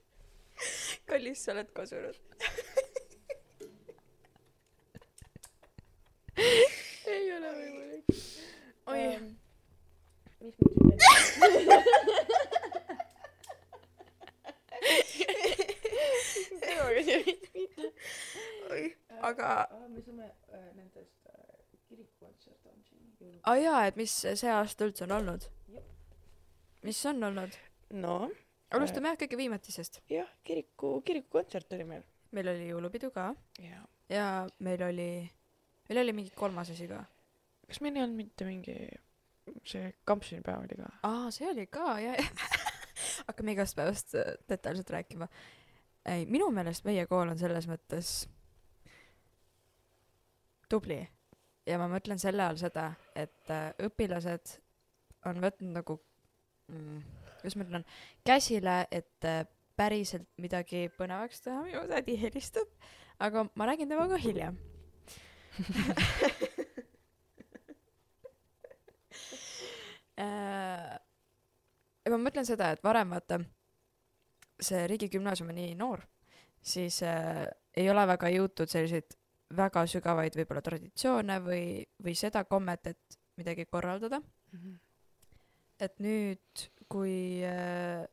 kallis, sa oled kosunud. ei ole võimalik. oi, mis mul siin oi, aga, me saame äh, nendest äh, kirikukontserte on siin. aa jaa, et mis see aasta üldse on olnud? mis on olnud? no alustame jah kõige viimatisest. jah, kiriku, kirikukontsert oli meil. meil oli jõulupidu ka ja meil oli, meil oli mingi kolmas asi ka. kas meil ei olnud mitte mingi see kampsunipäev oli ka? aa, see oli ka, jah. hakkame igast päevast äh, detailselt rääkima. ei, minu meelest meie kool on selles mõttes tubli ja ma mõtlen selle all seda, et äh, õpilased on võtnud nagu mm,, kuidas ma ütlen, käsile, et äh, päriselt midagi põnevaks teha, minu tädi helistab, aga ma räägin temaga hiljem. ja ma mõtlen seda, et varem vaata see riigigümnaasium on nii noor, siis äh, ei ole väga jõutud selliseid väga sügavaid võib-olla traditsioone või, või seda kommet, et midagi korraldada. et nüüd, kui äh,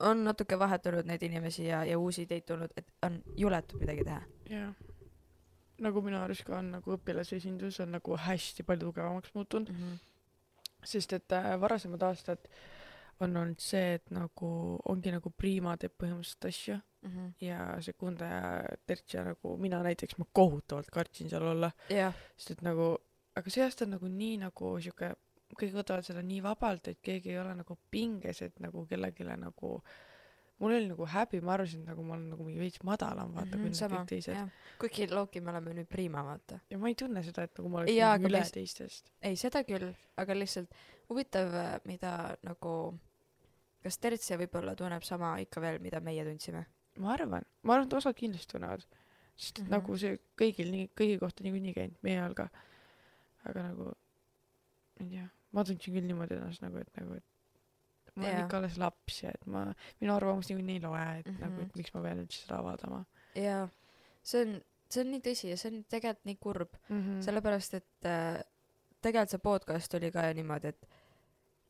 on natuke vahetunud neid inimesi ja, ja uusi ideid tulnud, et on juletud midagi teha. jah. nagu minu arust ka on nagu õpilasesindus on nagu hästi palju tugevamaks muutunud. Mm -hmm. Sest et äh, varasemad aastad on olnud see, et nagu ongi nagu Prima teeb põhimõtteliselt asju mm -hmm. ja Secunda ja Tertsia nagu mina näiteks ma kohutavalt kartsin seal olla, jah, sest et nagu aga see aasta on nagu nii nagu sihuke kõik võtavad seda nii vabalt, et keegi ei ole nagu pinges, et nagu kellelegi nagu mul oli nagu häbi, ma arvasin, et nagu ma olen nagu mingi veits madalam, vaata mm, kui need sama kõik, teised. kuigi Loki me oleme nüüd Prima, vaata. ja ma ei tunne seda, et nagu ma oleks Jaa, nagu üle mis- teistest. ei, seda küll, aga lihtsalt huvitav, mida nagu, kas Tertsia võib-olla tunneb sama ikka veel, mida meie tundsime? ma arvan, ma arvan, et osad kindlasti tunnevad, sest mm Mhm. -hmm. nagu see kõigil nii, kõigi kohta niikuinii käinud, meie all ka. aga nagu, ma ei tea, ma tundsin küll niimoodi ennast nagu, et nagu, et ma olen ikka alles laps ja et ma, minu arvamust niikuinii ei loe, et mm -hmm. nagu, Mhm. et miks ma pean üldse seda avaldama jaa, see on, see on nii tõsi ja see on tegelikult nii kurb, mm. -hmm. sellepärast et äh, tegelikult see podcast oli ka niimoodi, et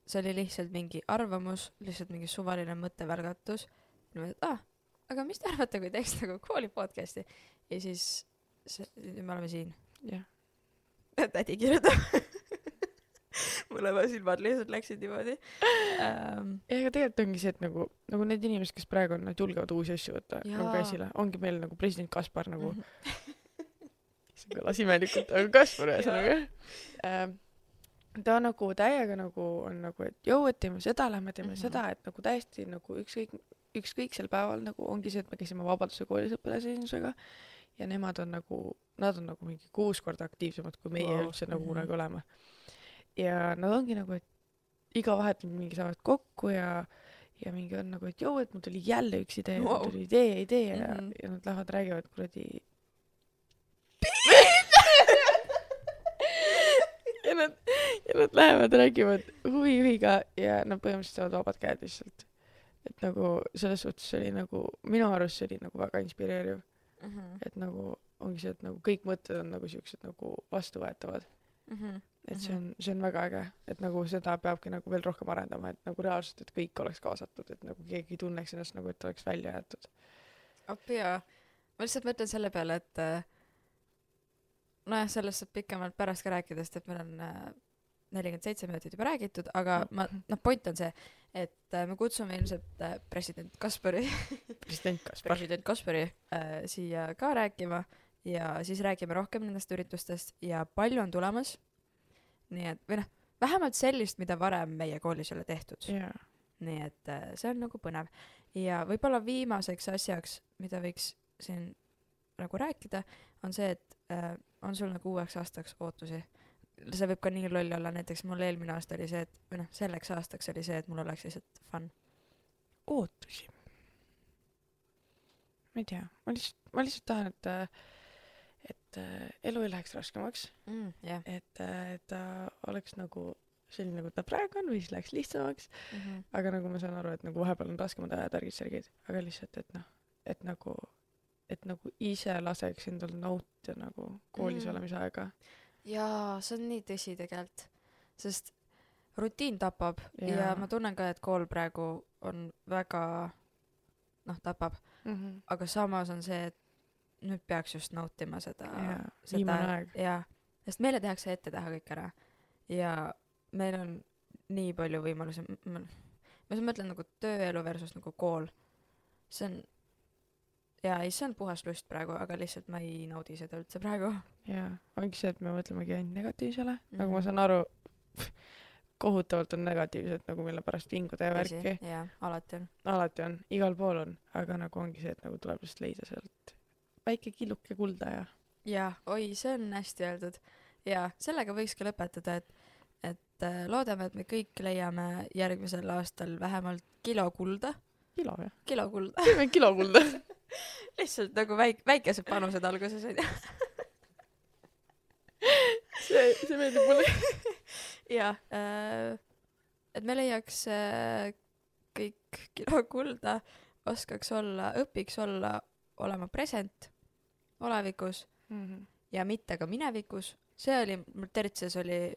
see oli lihtsalt mingi arvamus, lihtsalt mingi suvaline mõttevälgatus. niimoodi, et aa, aga mis te arvate, kui teeks nagu kooli podcast'i ja siis see, me oleme siin. jah, tädi kirjutab. mõlema silmad lihtsalt läksid niimoodi ähm,. ja ega tegelikult ongi see, et nagu, nagu need inimesed, kes praegu on, nad julgevad uusi asju võtta Jaa. nagu käsile, ongi meil nagu president Kaspar nagu mm, Mhm. see kõlas imelikult, aga Kaspar ühesõnaga ähm,. ta nagu täiega nagu on nagu, et jõu, et teeme seda, lähme teeme mm. -hmm. seda, et nagu täiesti nagu ükskõik, ükskõiksel päeval nagu ongi see, et me käisime Vabaduse koolis õpilasesindusega ja nemad on nagu, nad on nagu mingi kuus korda aktiivsemad kui meie wow. üldse nagu kunagi oleme. Ja nad ongi nagu, et iga vahetund mingi saavad kokku ja ja mingi on nagu, et jõu, et mul tuli jälle üks idee wow., mul tuli idee, idee ja mm, Mhm. -hmm. ja nad lähevad räägivad kuradi ja nad, ja nad lähevad räägivad huvijuhiga ja nad põhimõtteliselt saavad vabad käed lihtsalt. et nagu selles suhtes oli nagu, minu arust see oli nagu väga inspireeriv, Mhm. et nagu ongi see, et nagu kõik mõtted on nagu siuksed nagu vastuvõetavad. Mhm. Et see on, see on väga äge, et nagu seda peabki nagu veel rohkem arendama, et nagu reaalselt, et kõik oleks kaasatud, et nagu keegi ei tunneks ennast nagu, et oleks välja jäetud. appi jaa. ma lihtsalt mõtlen selle peale, et äh, nojah, sellest saab pikemalt pärast ka rääkida, sest et meil on äh, nelikümmend seitse minutit juba räägitud, aga ma, noh, point on see, et äh, me kutsume ilmselt president Kaspari, president Kaspar. president Kaspari äh, siia ka rääkima ja siis räägime rohkem nendest üritustest ja palju on tulemas. Nii et, või noh, vähemalt sellist, mida varem meie koolis ei ole tehtud. jaa, nii et äh, see on nagu põnev ja võib-olla viimaseks asjaks, mida võiks siin nagu rääkida, on see, et äh, on sul nagu uueks aastaks ootusi. see võib ka nii loll olla, näiteks mul eelmine aasta oli see, et või noh, selleks aastaks oli see, et mul oleks lihtsalt fun. ootusi. ma ei tea, ma lihtsalt, ma lihtsalt tahan, et, et äh, elu ei läheks raskemaks, mm,. jah et, et ta oleks nagu selline, nagu ta praegu on või siis läheks lihtsamaks, mm. -hmm. aga nagu ma saan aru, et nagu vahepeal on raskemad ajad, värgid-särgid, aga lihtsalt, et noh, et nagu, et nagu ise laseks endal nautida nagu koolis Mm. olemise aega. jaa, see on nii tõsi tegelikult, sest rutiin tapab ja. ja ma tunnen ka, et kool praegu on väga noh, tapab, Mm -hmm. aga samas on see, et nüüd peaks just nautima seda seda- jaa, sest meile tehakse ette teha kõik ära ja meil on nii palju võimalusi, ma just mõtlen nagu tööelu versus nagu kool. see on, jaa, ei, see on puhas lust praegu, aga lihtsalt ma ei naudi seda üldse praegu. jaa, ongi see, et me mõtlemegi ainult negatiivsele mm, -hmm. nagu Mhm. ma saan aru, kohutavalt on negatiivset nagu mille pärast vinguda ja värki, jaa, alati on. alati on, igal pool on, aga nagu ongi see, et nagu tuleb lihtsalt leida sealt väike killuke kulda ja jaa, oi, see on hästi öeldud. jaa, sellega võikski lõpetada, et, et äh, loodame, et me kõik leiame järgmisel aastal vähemalt kilo kulda, kilo jah, kilo kulda, teeme kilo kulda. lihtsalt nagu väik-, väikesed panused alguses onju. see, see meeldib mulle. jaa äh,, et me leiaks äh, kõik kilo kulda, oskaks olla, õpiks olla, olema present olevikus Mhm. ja mitte ka minevikus. see oli, mul tertses oli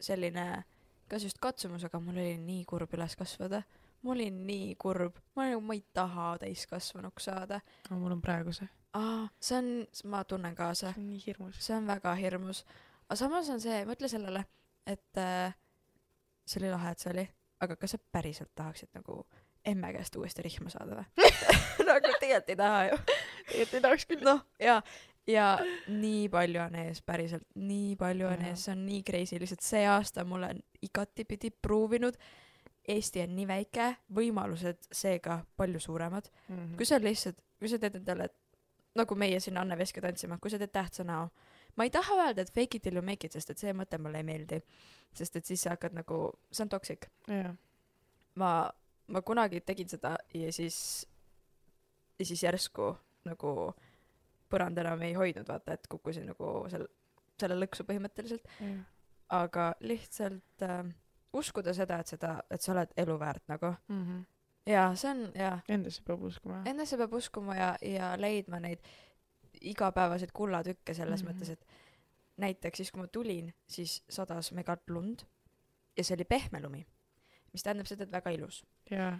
selline, kas just katsumus, aga mul oli nii kurb üles kasvada. ma olin nii kurb, ma olin nagu, ma ei taha täiskasvanuks saada. aga mul on praegu see, aa, see on, ma tunnen kaasa see, on nii hirmus. see on väga hirmus. aga samas on see, mõtle sellele, et äh, see oli lahe, et see oli, aga kas sa päriselt tahaksid nagu emme käest uuesti rihma saada või? nagu tegelikult ei taha ju. tegelikult ei tahaks küll. noh, ja, ja nii palju on ees, päriselt, nii palju on Jaa. ees, see on nii crazy, lihtsalt see aasta mulle on igatipidi proovinud. Eesti on nii väike, võimalused seega palju suuremad. Mhm. kui sa lihtsalt, kui sa teed endale, nagu meie siin Anne Veske tantsime, kui sa teed tähtsa näo, ma ei taha öelda, et fake it till you make it, sest et see mõte mulle ei meeldi. sest et siis sa hakkad nagu, see on toksik. jaa, ma, ma kunagi tegin seda ja siis, ja siis järsku nagu põrand enam ei hoidnud, vaata, et kukkusin nagu seal, selle lõksu põhimõtteliselt, jaa. aga lihtsalt äh, uskuda seda, et seda, et sa oled elu väärt nagu. Mhm. jaa, see on jaa, Endasse peab uskuma. endasse peab uskuma ja, ja leidma neid igapäevaseid kullatükke selles mm. -hmm. mõttes, et näiteks siis, kui ma tulin, siis sadas megalt lund ja see oli pehme lumi, mis tähendab seda, et väga ilus. jaa.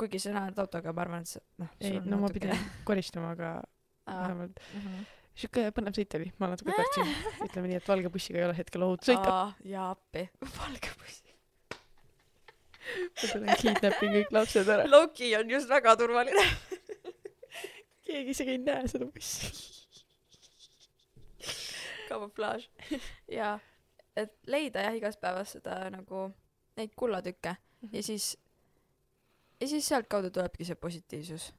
kuigi sina oled autoga, ma arvan, et see noh. ei, no ma pidin koristama, aga vähemalt -hmm. siuke põnev sõit oli, ma natuke kartsin. ütleme nii, et valge bussiga ei ole hetkel ohutu sõita. jaa, appi, valge buss. ma tulen kidnapin kõik lapsed ära. Loki on just väga turvaline. keegi isegi ei näe seda bussi. kamuflaaž. ja, et leida jah, igapäevast seda nagu neid kullatükke ja siis, ja siis sealtkaudu tulebki see positiivsus.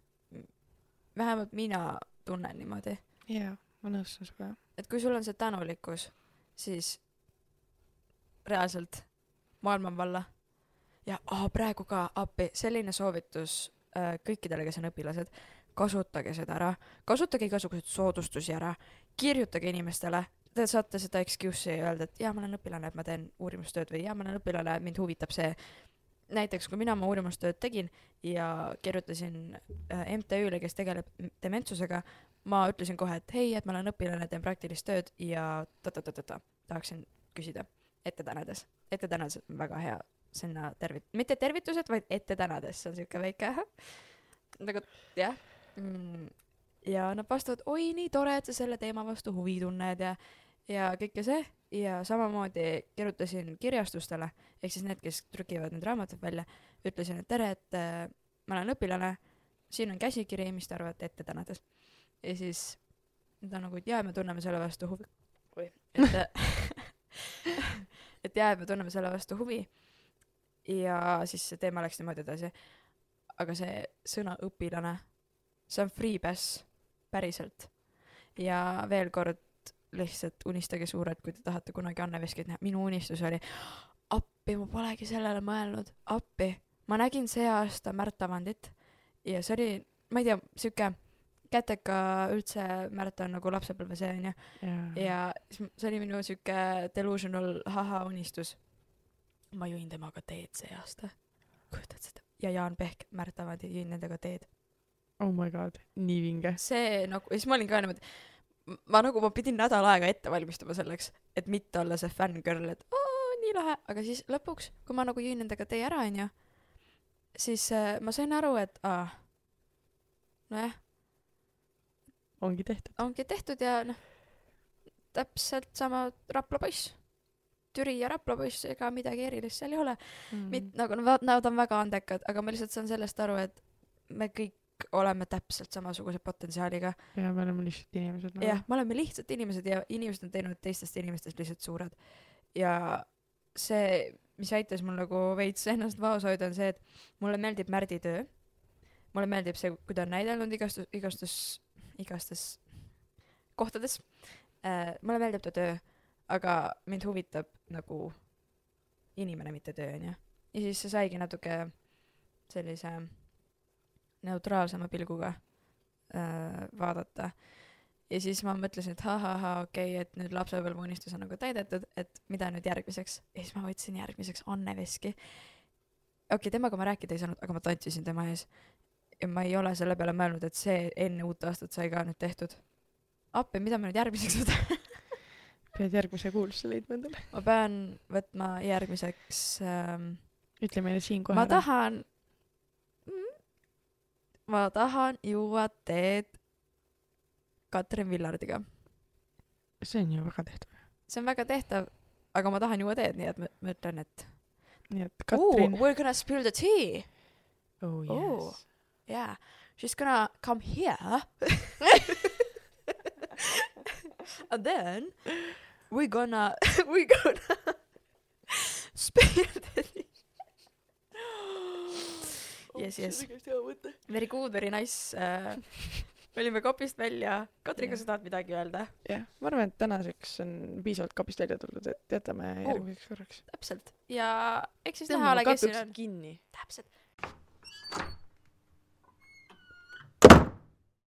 vähemalt mina tunnen niimoodi, jaa, ma nõustun sinuga. et kui sul on see tänulikkus, siis reaalselt maailm on valla. ja aa, praegu ka appi, selline soovitus äh, kõikidele, kes on õpilased, kasutage seda ära, kasutage igasuguseid soodustusi ära, kirjutage inimestele, te saate seda excuse'i öelda, et jaa, ma olen õpilane, et ma teen uurimustööd või jaa, ma olen õpilane, mind huvitab see. Näiteks kui mina oma uurimustööd tegin ja kirjutasin äh, MTÜ-le, kes tegeleb dementsusega, ma ütlesin kohe, et hei, et ma olen õpilane, teen praktilist tööd ja ta-ta-ta-ta-ta, tahaksin küsida ette tänades, ette tänades väga hea sinna tervit-, mitte tervitused, vaid ette tänades, see on siuke väike nagu jah mm,. ja nad vastavad, oi, nii tore, et sa selle teema vastu huvi tunned ja, ja kõike see ja samamoodi kirjutasin kirjastustele, ehk siis need, kes trükivad need raamatud välja, ütlesin, et tere, et äh, ma olen õpilane, siin on käsikiri, mis te arvate ette tänades. ja siis ta nagu, et jaa, me tunneme selle vastu huvi. oi, et et jaa, me tunneme selle vastu huvi. ja siis see teema läks niimoodi edasi. aga see sõna õpilane, see on free pass, päriselt. ja veel kord lihtsalt unistage suurelt, kui te tahate kunagi Anne Veskit näha, minu unistus oli appi, ma polegi sellele mõelnud, appi, ma nägin see aasta Märt Avandit ja see oli, ma ei tea, siuke käteka üldse Märt on nagu lapsepõlve see onju ja siis see oli minu siuke delusional haha unistus. ma jõin temaga teed see aasta, kujutad seda? ja Jaan Pehk, Märt Avandi, jõin nendega teed. oh my god, nii vinge. see nagu, ja siis ma olin ka niimoodi, ma nagu, ma pidin nädal aega ette valmistuma selleks, et mitte olla see fängirl, et oo, nii lahe, aga siis lõpuks, kui ma nagu jõin nendega tee ära, onju, siis äh, ma sain aru, et aa, nojah, ongi tehtud. ongi tehtud ja noh, täpselt sama Rapla poiss. Türi ja Rapla poiss, ega midagi erilist seal ei ole. Mm. mit-, nagu nad, nad on väga andekad, aga ma lihtsalt saan sellest aru, et me kõik oleme täpselt samasuguse potentsiaaliga. ja me oleme lihtsalt inimesed nagu. jah, me oleme lihtsalt inimesed ja inimesed on teinud teistest inimestest lihtsalt suured. ja see, mis aitas mul nagu veits ennast vaos hoida, on see, et mulle meeldib Märdi töö. mulle meeldib see, kui ta on näidelnud igastus, igastus, igastes kohtades äh,. mulle meeldib ta töö, aga mind huvitab nagu inimene, mitte töö, onju. ja siis see saigi natuke sellise neutraalsema pilguga äh, vaadata ja siis ma mõtlesin, et ha-ha-ha, okei okay,, et nüüd lapsepõlve unistus on nagu täidetud, et mida nüüd järgmiseks. ja siis ma võtsin järgmiseks Anne Veski. okei okay,, temaga ma rääkida ei saanud, aga ma tantsisin tema ees. ja ma ei ole selle peale mõelnud, et see enne uut aastat sai ka nüüd tehtud. appi, mida ma nüüd järgmiseks võtan? pead järgmise kuulsuse leidma endale. ma pean võtma järgmiseks ähm,, ütle meile siinkohal. ma. tahan, ma tahan juua teed Katrin Villardiga. see on ju väga tehtav. see on väga tehtav, aga ma tahan juua teed, nii et ma, ma ütlen, et nii et Ooh, Katrin we're gonna spill the tea. oh Ooh. yes Yeah. She's gonna come here. and then we're gonna we're gonna spill the tea. Yes, yes. Very good, very nice uh,. me olime kapist välja. Katri, kas sa tahad midagi öelda? jah, ma arvan, et tänaseks on piisavalt kapist välja tuldud, et jätame Oh. järgmiseks korraks. täpselt. ja eks siis näha ole, kes siin on. kinni. täpselt.